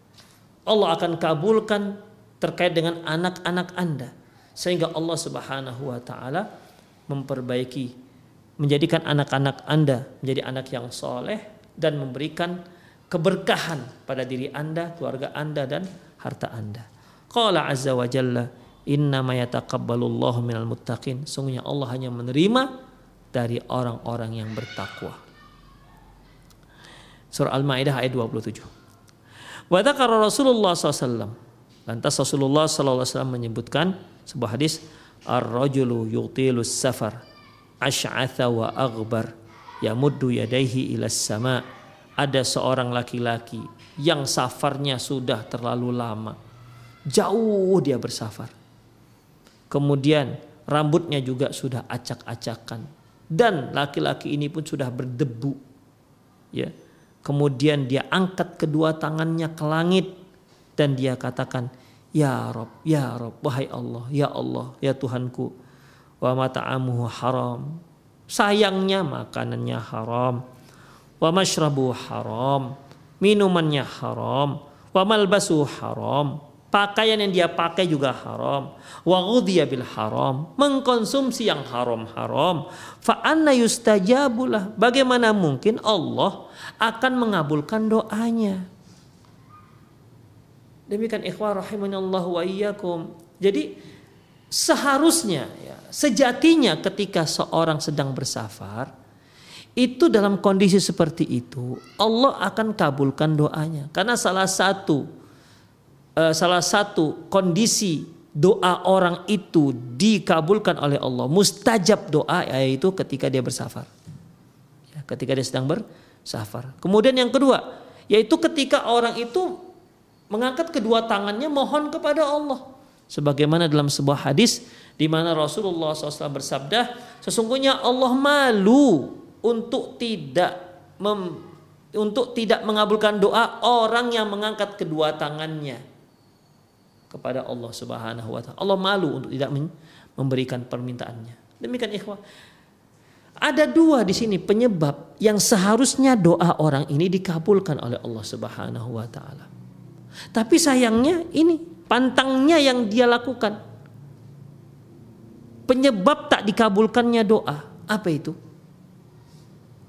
Allah akan kabulkan terkait dengan anak-anak Anda sehingga Allah Subhanahu wa taala memperbaiki menjadikan anak-anak Anda menjadi anak yang soleh dan memberikan keberkahan pada diri Anda, keluarga Anda dan harta Anda. Qala azza wa jalla inna ma yataqabbalullahu minal muttaqin. Sungguhnya Allah hanya menerima dari orang-orang yang bertakwa. Surah Al-Maidah ayat 27. Wa dzakara Rasulullah SAW. Lantas Rasulullah SAW menyebutkan sebuah hadis ar-rajulu yutilus safar asy'atha wa aghbar yamuddu yadaihi ila sama ada seorang laki-laki yang safarnya sudah terlalu lama. Jauh dia bersafar. Kemudian rambutnya juga sudah acak-acakan. Dan laki-laki ini pun sudah berdebu ya. Kemudian dia angkat kedua tangannya ke langit dan dia katakan ya rob ya rob wahai Allah ya Allah ya Tuhanku wa mata'amuhu haram. Sayangnya makanannya haram wa mashrabu haram minumannya haram. Wa malbasu haram pakaian yang dia pakai juga haram. Wa ghudhiya bil haram mengkonsumsi yang haram-haram fa anna yustajabulah bagaimana mungkin Allah akan mengabulkan doanya? Demikian ikhwah rahimanallahu wa iyyakum. Jadi seharusnya ya, sejatinya ketika seorang sedang bersafar itu dalam kondisi seperti itu Allah akan kabulkan doanya. Karena salah satu uh, salah satu kondisi doa orang itu dikabulkan oleh Allah mustajab doa yaitu ketika dia bersafar. Ya, ketika dia sedang bersafar. Kemudian yang kedua yaitu ketika orang itu mengangkat kedua tangannya mohon kepada Allah. Sebagaimana dalam sebuah hadis di mana Rasulullah SAW bersabda sesungguhnya Allah malu untuk tidak mem, untuk tidak mengabulkan doa orang yang mengangkat kedua tangannya kepada Allah Subhanahu wa taala. Allah malu untuk tidak memberikan permintaannya. Demikian ikhwah. Ada dua di sini penyebab yang seharusnya doa orang ini dikabulkan oleh Allah Subhanahu wa taala. Tapi sayangnya ini pantangnya yang dia lakukan. Penyebab tak dikabulkannya doa, apa itu?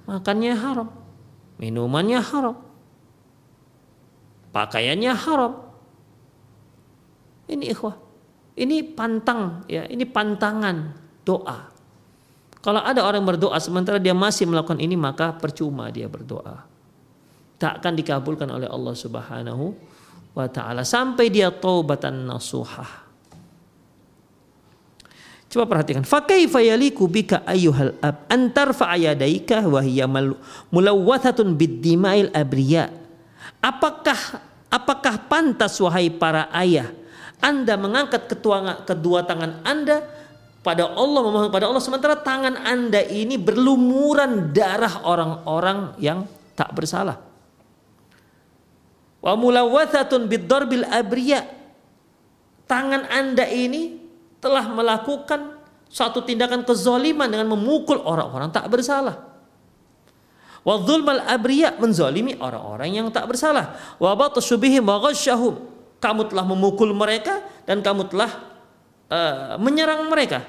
Makannya haram, minumannya haram, pakaiannya haram. Ini ikhwah, ini pantang ya, ini pantangan doa. Kalau ada orang berdoa sementara dia masih melakukan ini maka percuma dia berdoa. Tak akan dikabulkan oleh Allah Subhanahu wa taala sampai dia taubatan nasuhah. Coba perhatikan. Fakaifa yaliku bika ayyuhal ab antar fa'ayadaika wa hiya mulawwathatun bid-dima'il abriya. Apakah apakah pantas wahai para ayah Anda mengangkat ketua, kedua tangan Anda pada Allah memohon pada Allah sementara tangan Anda ini berlumuran darah orang-orang yang tak bersalah. Wa mulawathatun bid-darbil abriya. Tangan Anda ini telah melakukan suatu tindakan kezoliman dengan memukul orang-orang tak bersalah. Wa dzulmal abriya menzalimi orang-orang yang tak bersalah. Wa batshubihim wa ghasyahum. Kamu telah memukul mereka dan kamu telah uh, menyerang mereka.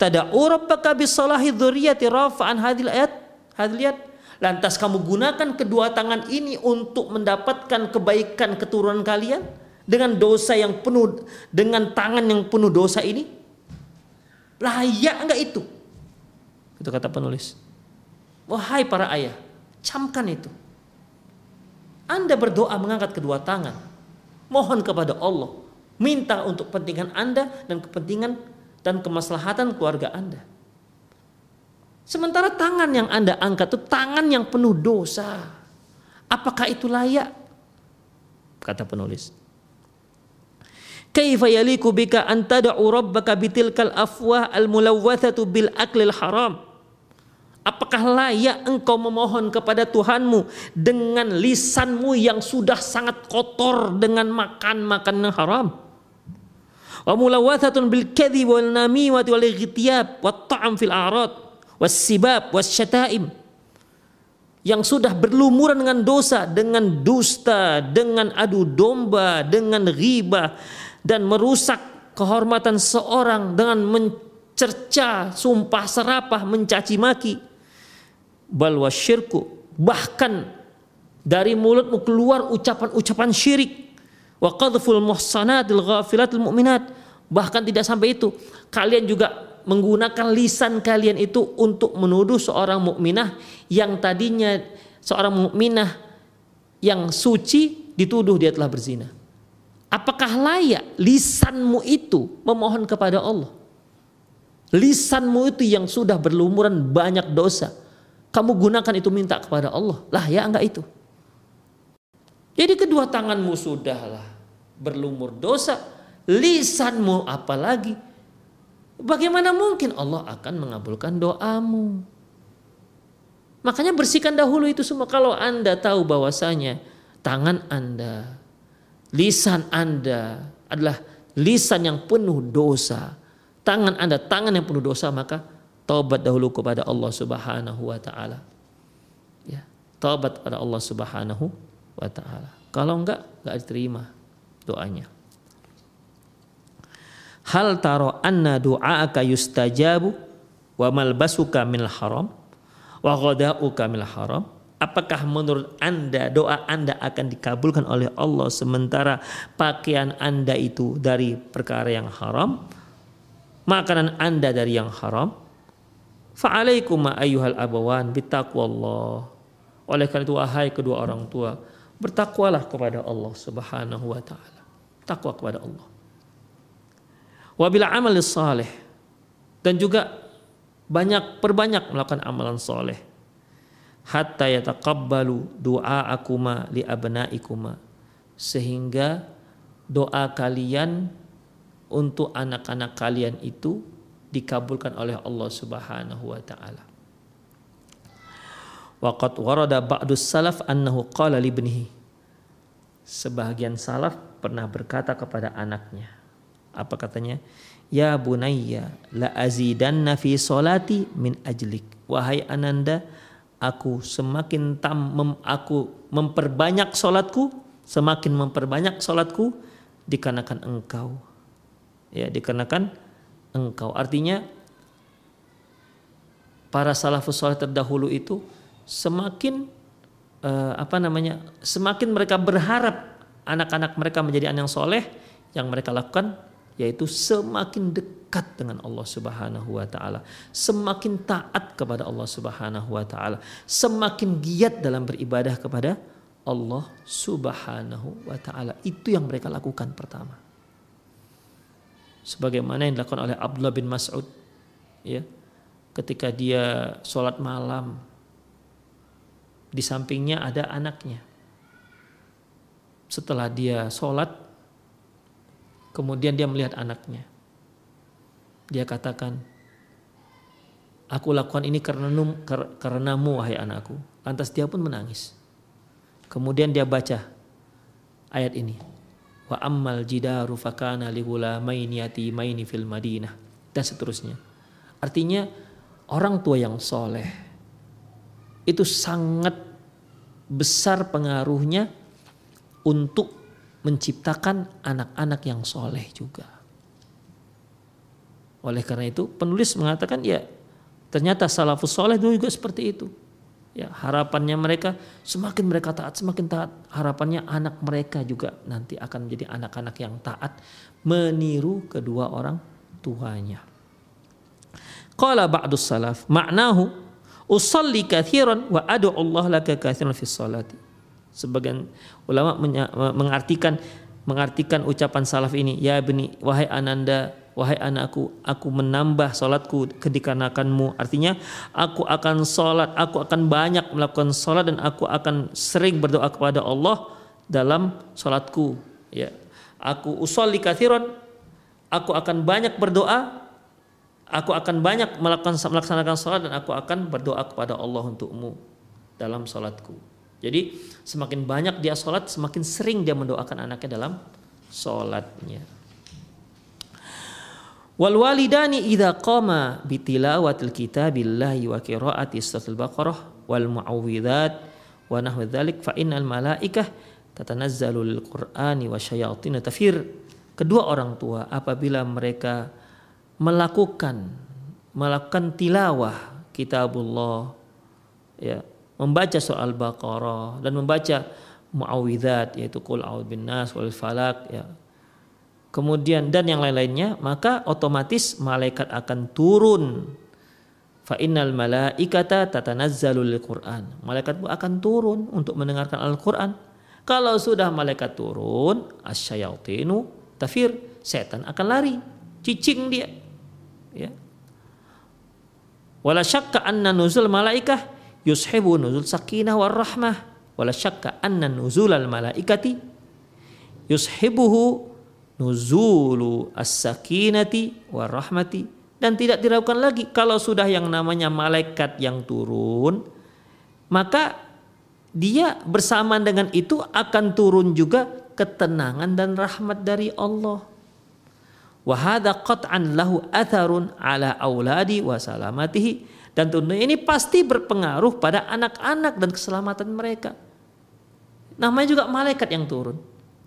Tada'u rabbaka bisalahi dzurriyyati rafa'an hadil ayat. Hadil ayat Lantas kamu gunakan kedua tangan ini untuk mendapatkan kebaikan keturunan kalian dengan dosa yang penuh dengan tangan yang penuh dosa ini? Layak enggak itu? Itu kata penulis. Wahai para ayah, camkan itu. Anda berdoa mengangkat kedua tangan. Mohon kepada Allah. Minta untuk kepentingan Anda dan kepentingan dan kemaslahatan keluarga Anda. Sementara tangan yang Anda angkat itu tangan yang penuh dosa. Apakah itu layak? Kata penulis. Kaifa yaliku bika an tad'u rabbaka bitilkal afwah al mulawwathatu bil aklil haram. Apakah layak engkau memohon kepada Tuhanmu dengan lisanmu yang sudah sangat kotor dengan makan makanan haram? Wa mulawathatun bil kadhib wal namimati wal ightiyab wat ta'am fil a'rad was sibab was syata'im yang sudah berlumuran dengan dosa, dengan dusta, dengan adu domba, dengan riba dan merusak kehormatan seorang dengan mencerca, sumpah serapah, mencaci maki. Balwa syirku, bahkan dari mulutmu keluar ucapan-ucapan syirik. Wa qadhful muhsanatil ghafilatil mu'minat. Bahkan tidak sampai itu, kalian juga menggunakan lisan kalian itu untuk menuduh seorang mukminah yang tadinya seorang mukminah yang suci dituduh dia telah berzina. Apakah layak lisanmu itu memohon kepada Allah? Lisanmu itu yang sudah berlumuran banyak dosa. Kamu gunakan itu minta kepada Allah. Lah ya enggak itu. Jadi kedua tanganmu sudahlah berlumur dosa. Lisanmu apalagi Bagaimana mungkin Allah akan mengabulkan doamu? Makanya bersihkan dahulu itu semua. Kalau Anda tahu bahwasanya tangan Anda, lisan Anda adalah lisan yang penuh dosa. Tangan Anda tangan yang penuh dosa, maka taubat dahulu kepada Allah Subhanahu wa taala. Ya, taubat kepada Allah Subhanahu wa taala. Kalau enggak enggak diterima doanya. Hal taro anna du'aaka yustajabu wa malbasuka minal haram wa ghada'uka minal haram. Apakah menurut Anda doa Anda akan dikabulkan oleh Allah sementara pakaian Anda itu dari perkara yang haram, makanan Anda dari yang haram? Fa'alaikum ayyuhal abawan bitaqwallah. Oleh karena itu wahai kedua orang tua, bertakwalah kepada Allah Subhanahu wa taala. Takwa kepada Allah wabila amal saleh dan juga banyak perbanyak melakukan amalan soleh hatta yataqabbalu doa akuma li abnaikuma sehingga doa kalian untuk anak-anak kalian itu dikabulkan oleh Allah Subhanahu wa taala. Waqad warada ba'dus salaf annahu qala li ibnihi. Sebahagian salaf pernah berkata kepada anaknya, apa katanya? Ya bunayya la azidanna fi solati min ajlik. Wahai ananda, aku semakin tam mem, aku memperbanyak solatku, semakin memperbanyak solatku dikarenakan engkau. Ya, dikarenakan engkau. Artinya para salafus soleh terdahulu itu semakin uh, apa namanya? Semakin mereka berharap anak-anak mereka menjadi anak yang soleh, yang mereka lakukan yaitu semakin dekat dengan Allah Subhanahu wa taala, semakin taat kepada Allah Subhanahu wa taala, semakin giat dalam beribadah kepada Allah Subhanahu wa taala. Itu yang mereka lakukan pertama. Sebagaimana yang dilakukan oleh Abdullah bin Mas'ud ya. Ketika dia sholat malam di sampingnya ada anaknya. Setelah dia sholat Kemudian dia melihat anaknya. Dia katakan, Aku lakukan ini karena karenamu wahai anakku. Lantas dia pun menangis. Kemudian dia baca ayat ini. Wa ammal jidaru fakana lihulamaini yatimaini fil Madinah. Dan seterusnya. Artinya orang tua yang soleh itu sangat besar pengaruhnya untuk menciptakan anak-anak yang soleh juga. Oleh karena itu penulis mengatakan ya ternyata salafus soleh dulu juga seperti itu. Ya, harapannya mereka semakin mereka taat, semakin taat. Harapannya anak mereka juga nanti akan menjadi anak-anak yang taat meniru kedua orang tuanya. Qala ba'dus salaf ma'nahu usalli kathiran wa ad'u Allah laka kathiran fi salati sebagian ulama mengartikan mengartikan ucapan salaf ini ya beni wahai ananda wahai anakku aku menambah salatku kedikarenakanmu. Artinya aku akan salat aku akan banyak melakukan salat dan aku akan sering berdoa kepada Allah dalam salatku ya. Aku usolli kathiran aku akan banyak berdoa Aku akan banyak melakukan melaksanakan sholat dan aku akan berdoa kepada Allah untukmu dalam sholatku. Jadi semakin banyak dia sholat, semakin sering dia mendoakan anaknya dalam sholatnya. Wal walidani idza qama bi tilawatil kitabillahi wa qiraati suratul baqarah wal muawwidzat wa nahwu dzalik fa innal malaikah tatanazzalu lil qur'ani wa syayatin tafir. Kedua orang tua apabila mereka melakukan melakukan tilawah kitabullah ya membaca soal Baqarah dan membaca muawwidzat yaitu qul bin nas wal falak ya. Kemudian dan yang lain-lainnya maka otomatis malaikat akan turun. Fa innal malaikata tatanazzalu lil Qur'an. Malaikat akan turun untuk mendengarkan Al-Qur'an. Kalau sudah malaikat turun asyayatinu tafir setan akan lari cicing dia. Ya. Wala syakka anna nuzul malaikah yushibu nuzul sakinah war rahmah wala syakka anna nuzul al malaikati yushibuhu nuzulu as-sakinati war rahmati. Dan tidak diragukan lagi kalau sudah yang namanya malaikat yang turun maka dia bersamaan dengan itu akan turun juga ketenangan dan rahmat dari Allah. Wahada qat'an lahu atharun ala auladi wa salamatihi dan tentunya ini pasti berpengaruh pada anak-anak dan keselamatan mereka. Namanya juga malaikat yang turun.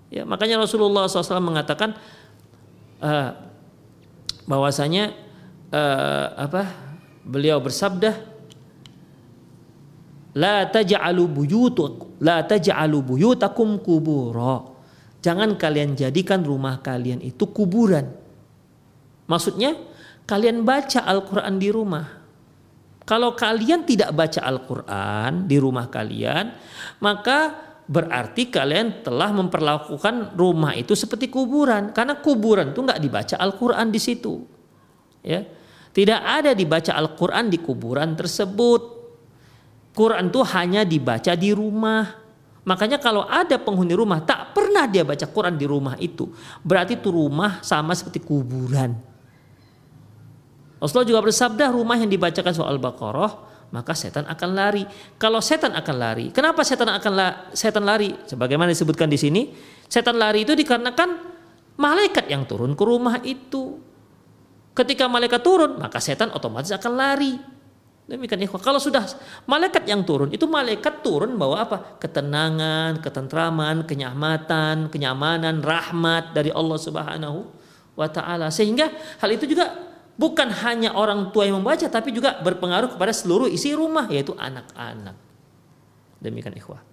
Ya, makanya Rasulullah SAW mengatakan uh, bahwasanya uh, apa? Beliau bersabda, la taj'alu buyutakum la taj'alu buyutakum kubura. Jangan kalian jadikan rumah kalian itu kuburan. Maksudnya kalian baca Al-Quran di rumah. Kalau kalian tidak baca Al-Quran di rumah kalian, maka berarti kalian telah memperlakukan rumah itu seperti kuburan. Karena kuburan itu nggak dibaca Al-Quran di situ. Ya, tidak ada dibaca Al-Quran di kuburan tersebut. Quran itu hanya dibaca di rumah. Makanya kalau ada penghuni rumah tak pernah dia baca Quran di rumah itu, berarti itu rumah sama seperti kuburan. Rasulullah juga bersabda rumah yang dibacakan soal Baqarah maka setan akan lari. Kalau setan akan lari, kenapa setan akan la, setan lari? Sebagaimana disebutkan di sini, setan lari itu dikarenakan malaikat yang turun ke rumah itu. Ketika malaikat turun, maka setan otomatis akan lari. Demikian ikhwah. Kalau sudah malaikat yang turun, itu malaikat turun bawa apa? Ketenangan, ketentraman, kenyamanan, kenyamanan, rahmat dari Allah Subhanahu wa taala. Sehingga hal itu juga bukan hanya orang tua yang membaca tapi juga berpengaruh kepada seluruh isi rumah yaitu anak-anak. Demikian ikhwah.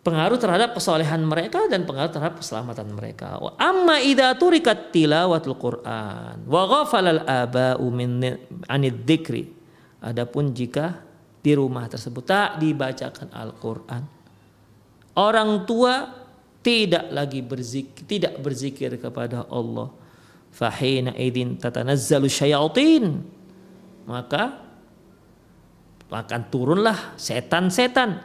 Pengaruh terhadap kesolehan mereka dan pengaruh terhadap keselamatan mereka. Amma idza turikat tilawatul Quran wa ghafalal aba'u min anid dzikri. Adapun jika di rumah tersebut tak dibacakan Al-Qur'an. Orang tua tidak lagi berzikir, tidak berzikir kepada Allah fahina idin tatanazzalu syayatin. Maka akan turunlah setan-setan.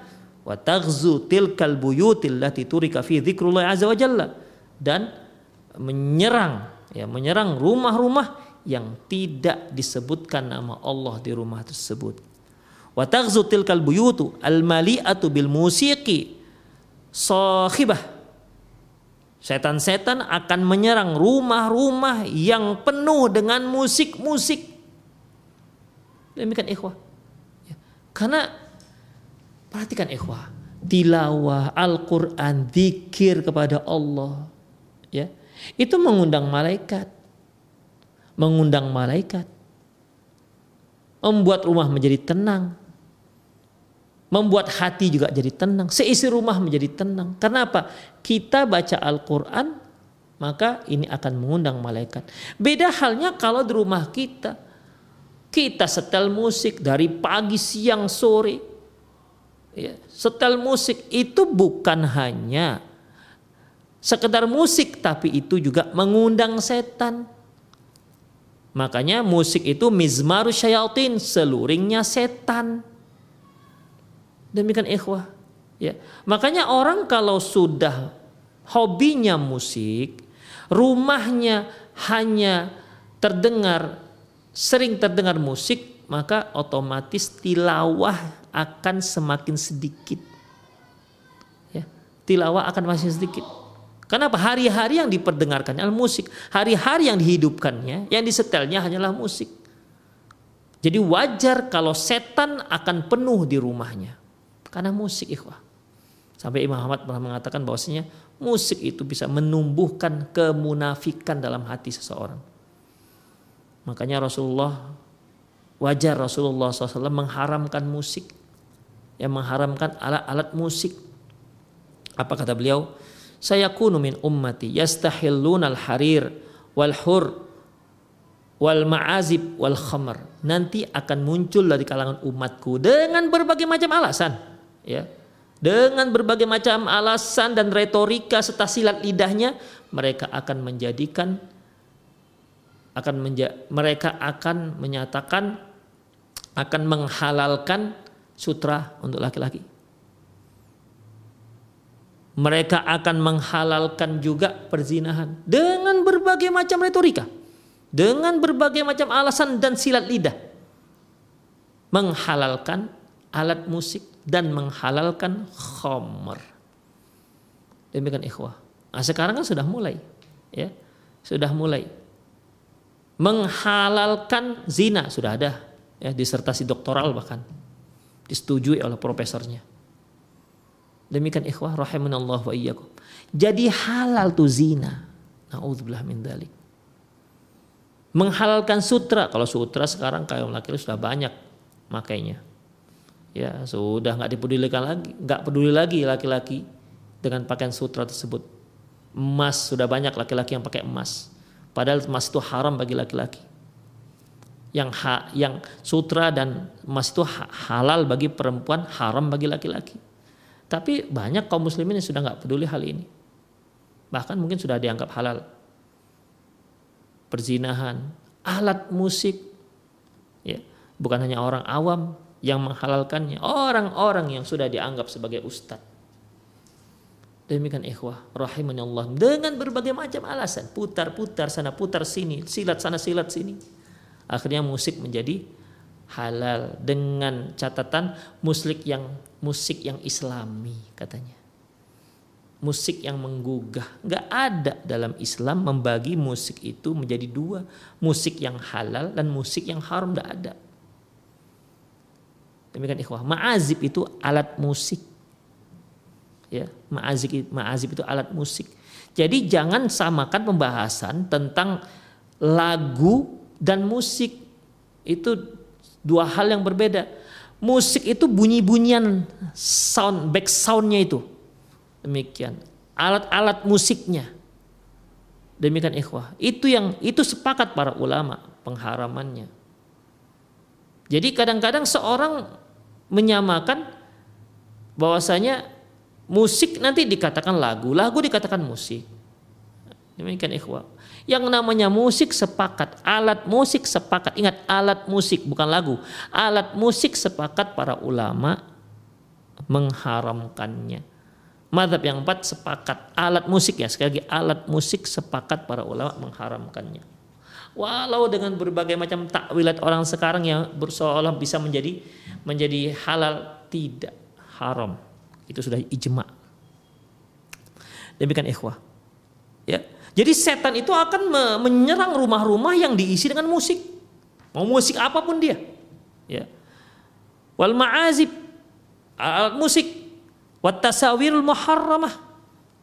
Wa taghzu tilkal buyutil lati turika fi dzikrullah azza wa jalla. Dan menyerang ya menyerang rumah-rumah yang tidak disebutkan nama Allah di rumah tersebut. Wa taghzu tilkal buyutu al mali'atu bil musiqi. Sahibah Setan-setan akan menyerang rumah-rumah yang penuh dengan musik-musik. Demikian ikhwah. Ya. Karena perhatikan ikhwah, tilawah Al-Qur'an, zikir kepada Allah, ya. Itu mengundang malaikat. Mengundang malaikat. Membuat rumah menjadi tenang membuat hati juga jadi tenang, seisi rumah menjadi tenang. Karena apa? Kita baca Al-Qur'an maka ini akan mengundang malaikat. Beda halnya kalau di rumah kita kita setel musik dari pagi, siang, sore. Ya, setel musik itu bukan hanya sekedar musik tapi itu juga mengundang setan. Makanya musik itu mizmaru syayatin, seluringnya setan. Demikian ikhwah. Ya. Makanya orang kalau sudah hobinya musik, rumahnya hanya terdengar sering terdengar musik, maka otomatis tilawah akan semakin sedikit. Ya, tilawah akan masih sedikit. Kenapa? Hari-hari yang diperdengarkan adalah musik. Hari-hari yang dihidupkannya, yang disetelnya hanyalah musik. Jadi wajar kalau setan akan penuh di rumahnya. Karena musik ikhwah. Sampai Imam Ahmad pernah mengatakan bahwasanya musik itu bisa menumbuhkan kemunafikan dalam hati seseorang. Makanya Rasulullah wajar Rasulullah SAW mengharamkan musik, yang mengharamkan alat-alat musik. Apa kata beliau? Saya kunu min ummati yastahillun al harir wal hur wal ma'azib wal khamar. Nanti akan muncul dari kalangan umatku dengan berbagai macam alasan, ya. Dengan berbagai macam alasan dan retorika serta silat lidahnya, mereka akan menjadikan akan menja, mereka akan menyatakan akan menghalalkan sutra untuk laki-laki. Mereka akan menghalalkan juga perzinahan dengan berbagai macam retorika dengan berbagai macam alasan dan silat lidah menghalalkan alat musik dan menghalalkan khamr. Demikian ikhwah. Nah, sekarang kan sudah mulai ya. Sudah mulai menghalalkan zina sudah ada ya disertasi doktoral bahkan disetujui oleh profesornya. Demikian ikhwah rahimanallah wa iyyakum. Jadi halal tuh zina. Nauzubillah min dzalik menghalalkan sutra. Kalau sutra sekarang kayak laki-laki sudah banyak makainya. Ya sudah nggak dipedulikan lagi, nggak peduli lagi laki-laki dengan pakaian sutra tersebut. Emas sudah banyak laki-laki yang pakai emas. Padahal emas itu haram bagi laki-laki. Yang ha, yang sutra dan emas itu halal bagi perempuan, haram bagi laki-laki. Tapi banyak kaum muslimin yang sudah nggak peduli hal ini. Bahkan mungkin sudah dianggap halal perzinahan, alat musik. Ya, bukan hanya orang awam yang menghalalkannya, orang-orang yang sudah dianggap sebagai ustadz. Demikian ikhwah rahimani Allah dengan berbagai macam alasan, putar-putar sana putar sini, silat sana silat sini. Akhirnya musik menjadi halal dengan catatan musik yang musik yang islami katanya musik yang menggugah. Nggak ada dalam Islam membagi musik itu menjadi dua. Musik yang halal dan musik yang haram tidak ada. Demikian ikhwah. Ma'azib itu alat musik. Ya, ma'azib, ma'azib itu alat musik. Jadi jangan samakan pembahasan tentang lagu dan musik. Itu dua hal yang berbeda. Musik itu bunyi-bunyian sound, back soundnya itu Demikian. Alat-alat musiknya. Demikian ikhwah. Itu yang itu sepakat para ulama pengharamannya. Jadi kadang-kadang seorang menyamakan bahwasanya musik nanti dikatakan lagu, lagu dikatakan musik. Demikian ikhwah. Yang namanya musik sepakat, alat musik sepakat. Ingat alat musik bukan lagu. Alat musik sepakat para ulama mengharamkannya. Madhab yang empat sepakat alat musik ya sekali lagi alat musik sepakat para ulama mengharamkannya. Walau dengan berbagai macam takwilat orang sekarang yang berseolah bisa menjadi menjadi halal tidak haram. Itu sudah ijma. Demikian ikhwah. Ya. Jadi setan itu akan menyerang rumah-rumah yang diisi dengan musik. Mau musik apa pun dia. Ya. Wal ma'azib alat musik watasawirul muharramah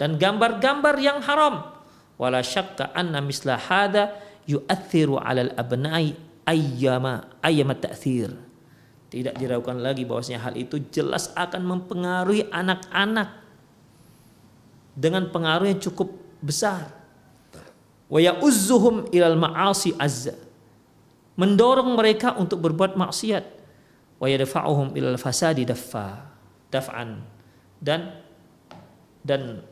dan gambar-gambar yang haram wala syakka anna misla hada yu'athiru 'alal abna'i ayyama ayyama ta'thir. Tidak diragukan lagi bahwasanya hal itu jelas akan mempengaruhi anak-anak dengan pengaruh yang cukup besar. Wa ya'uzzuhum ilal ma'asi azza. Mendorong mereka untuk berbuat maksiat. Wa yadfa'uhum ilal fasadi daffa daf'an. Dan dan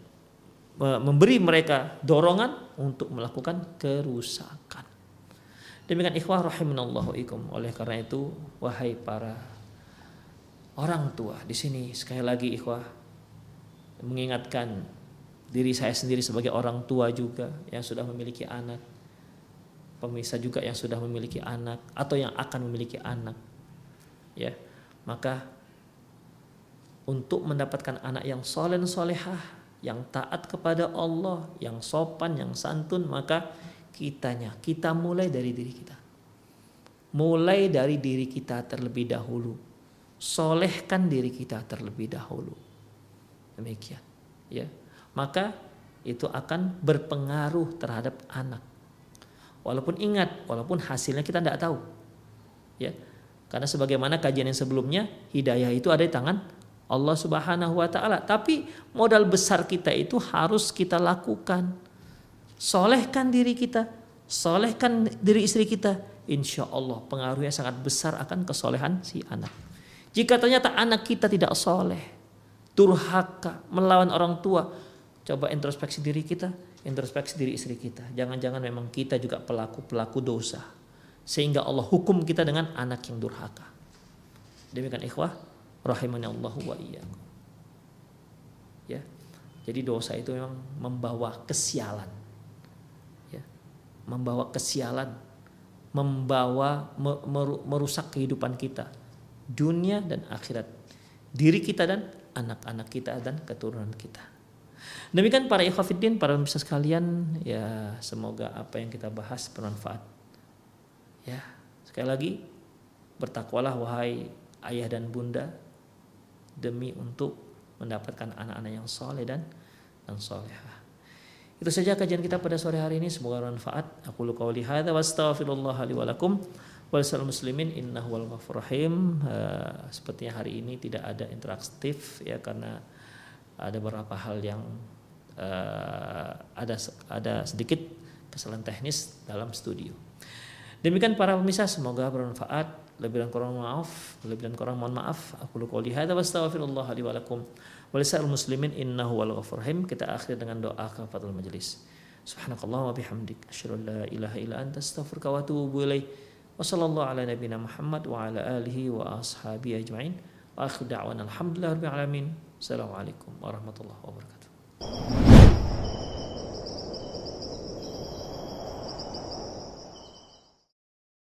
memberi mereka dorongan untuk melakukan kerusakan. Demikian ikhwah rahimanallahu ikum. Oleh karena itu, wahai para orang tua di sini sekali lagi ikhwah mengingatkan diri saya sendiri sebagai orang tua juga yang sudah memiliki anak. pemirsa juga yang sudah memiliki anak atau yang akan memiliki anak. Ya. Maka untuk mendapatkan anak yang soleh solehah, yang taat kepada Allah, yang sopan, yang santun, maka kitanya, kita mulai dari diri kita. Mulai dari diri kita terlebih dahulu. Solehkan diri kita terlebih dahulu. Demikian. Ya. Maka itu akan berpengaruh terhadap anak. Walaupun ingat, walaupun hasilnya kita tidak tahu. Ya. Karena sebagaimana kajian yang sebelumnya, hidayah itu ada di tangan Allah Subhanahu wa taala. Tapi modal besar kita itu harus kita lakukan. Solehkan diri kita, solehkan diri istri kita. Insya Allah pengaruhnya sangat besar akan kesolehan si anak. Jika ternyata anak kita tidak soleh, durhaka, melawan orang tua, coba introspeksi diri kita, introspeksi diri istri kita. Jangan-jangan memang kita juga pelaku-pelaku dosa. Sehingga Allah hukum kita dengan anak yang durhaka. Demikian ikhwah, rahimani Allah wa iyyakum. Ya. Jadi dosa itu memang membawa kesialan. Ya. Membawa kesialan, membawa merusak kehidupan kita, dunia dan akhirat. Diri kita dan anak-anak kita dan keturunan kita. Demikian para ikhwafiddin, para pemirsa sekalian, ya semoga apa yang kita bahas bermanfaat. Ya, sekali lagi bertakwalah wahai ayah dan bunda demi untuk mendapatkan anak-anak yang soleh dan dan solehah. Itu saja kajian kita pada sore hari ini. Semoga bermanfaat. Aku lu qauli hadza wa astaghfirullah li wa lakum. muslimin innahu wal rahim. Uh, sepertinya hari ini tidak ada interaktif ya karena ada beberapa hal yang uh, ada ada sedikit kesalahan teknis dalam studio. Demikian para pemirsa semoga bermanfaat lebih dan kurang maaf lebih dan kurang mohon maaf. Aku lu qouli hadza wa astaghfirullah li wa lakum. Wa lisa'il muslimin innahu wal ghafur rahim. Kita akhir dengan doa kafaratul majelis subhanakallah wa bihamdik. Asyhadu an la ilaha illa anta astaghfiruka wa atubu ilaik wa sallallahu ala nabiyyina muhammad wa ala alihi wa ashabihi ajmain. Wa akhir da'wana alhamdulillahi rabbil alamin. Assalamualaikum warahmatullahi wabarakatuh